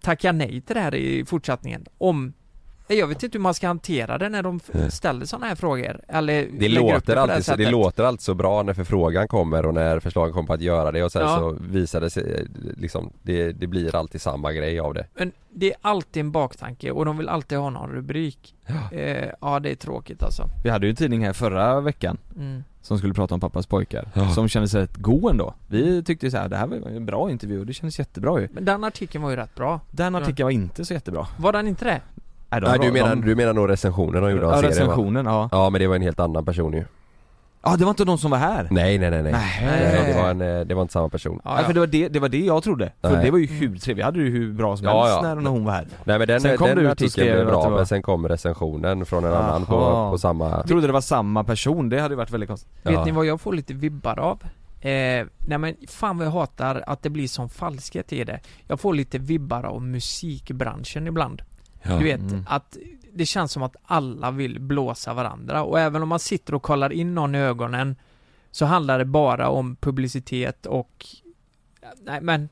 tackar nej till det här i fortsättningen om jag vet inte hur man ska hantera det när de ställer sådana här frågor eller det låter, alltid, så, det låter alltid så bra när förfrågan kommer och när förslagen kommer på att göra det och sen Ja. så visar det sig liksom, det, det blir alltid samma grej av det Men det är alltid en baktanke och de vill alltid ha någon rubrik Ja. eh, Ja det är tråkigt alltså Vi hade ju en tidning här förra veckan mm. Som skulle prata om pappas pojkar, Ja. som kändes rätt god ändå. Vi tyckte så här, det här var en bra intervju och det kändes jättebra ju. Men den artikeln var ju rätt bra Den artikeln var inte så jättebra. Var den inte det? Nej, de Nej du menar, de, du menar nog recensionen de gjorde av Ja serien va? recensionen, ja. Ja men det var en helt annan person ju Ja det var inte de som var här. Nej nej nej nej, Nej. Nej, det, var en, eh, det var inte samma person Ja, Ja, för det var det, det var det jag trodde. För Nej. det var ju hur trevligt, vi hade det ju hur bra som Ja, helst ja. när, när hon var här. Nej men den, Sen kom den och artikeln blev bra men sen kom recensionen från en annan på, Aha. på samma Jag trodde det var samma person, det hade ju varit väldigt konstigt. Vet ni vad jag får lite vibbar av? Eh, nej men fan vad jag hatar att det blir sån falskhet i det. Jag får lite vibbar av musikbranschen ibland. ja. Du vet, Mm. att det känns som att alla vill blåsa varandra och även om man sitter och kollar in någon i ögonen så handlar det bara om publicitet och Nej men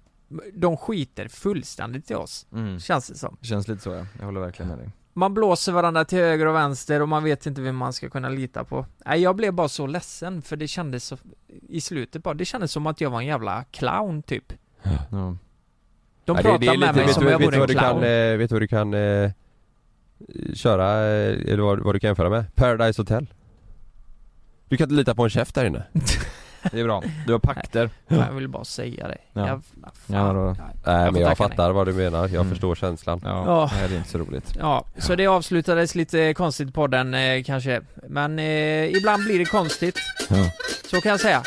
de skiter fullständigt i oss, Mm. känns det som. Det känns lite så ja, jag håller verkligen med dig. Man blåser varandra till höger och vänster och man vet inte vem man ska kunna lita på. Nej, jag blev bara så ledsen för det kändes så, i slutet bara, det kändes som att jag var en jävla clown typ. Ja. De Ja, det- pratar det är med lite- mig vet som du- jag vore en du kan, clown. eh, Vet du vad du kan eh, köra, eh, eller vad, vad du kan jämföra med? Paradise Hotel Du kan inte lita på en chef där inne Det är bra, du har pakter. Fan, Jag vill bara säga det. Ja. Jag, Ja, då- Nej får men jag fattar vad du menar, jag Mm. förstår känslan Ja, Ja. nej det är inte så roligt. Ja, så det avslutades lite konstigt på podden eh, kanske. Men eh, ibland blir det konstigt. Ja. Så kan jag säga.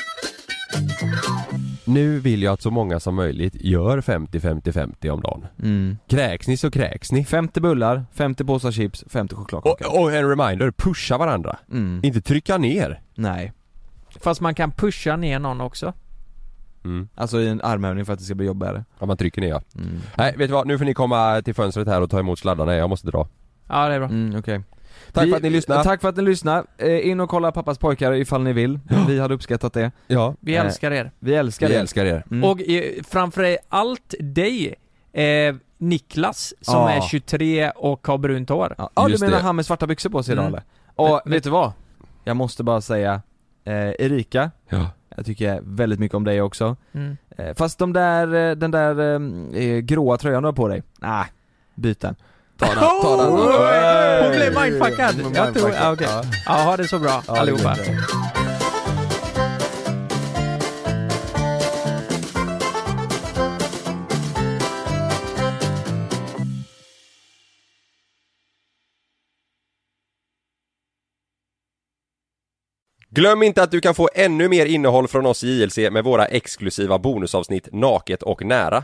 Nu vill jag att så många som möjligt gör 50-50-50 om dagen Mm. Kräks ni så kräks ni 50 bullar, 50 påsar chips, 50 chokladkakor. och, och en reminder, pusha varandra Mm. Inte trycka ner Nej. Fast man kan pusha ner någon också. mm. Alltså i en armhävning för att det ska bli jobbigare. Ja man trycker ner ja Mm. Nej vet du vad, nu får ni komma till fönstret här och ta emot sladdarna, jag måste dra Ja, det är bra. Mm, okej. Tack Vi- för att ni lyssnade Tack för att ni lyssnade. Eh, in och kolla Pappas pojkar ifall ni vill. Vi hade uppskattat det. Ja, Vi Eh, älskar er. Vi älskar vi er. älskar er Mm. Och eh, framför allt dig, eh, Niklas, som Ja. är 23 och har brunt hår. Ja, ah, du menar det. han med svarta byxor på sig idag Mm. eller? Och Men- men- vet du vad? Jag måste bara säga, eh, Erika, Ja jag tycker väldigt mycket om dig också. Mm. Eh, fast de där, den där eh, gråa tröjan du har på dig, nej, byt den. Ta den, ta den Hon blev mindfuckad! Jag tror, ja, okej. Ja, ha det så bra Ja, det allihopa. bra. Glöm inte att du kan få ännu mer innehåll från oss i JLC med våra exklusiva bonusavsnitt Naket och nära.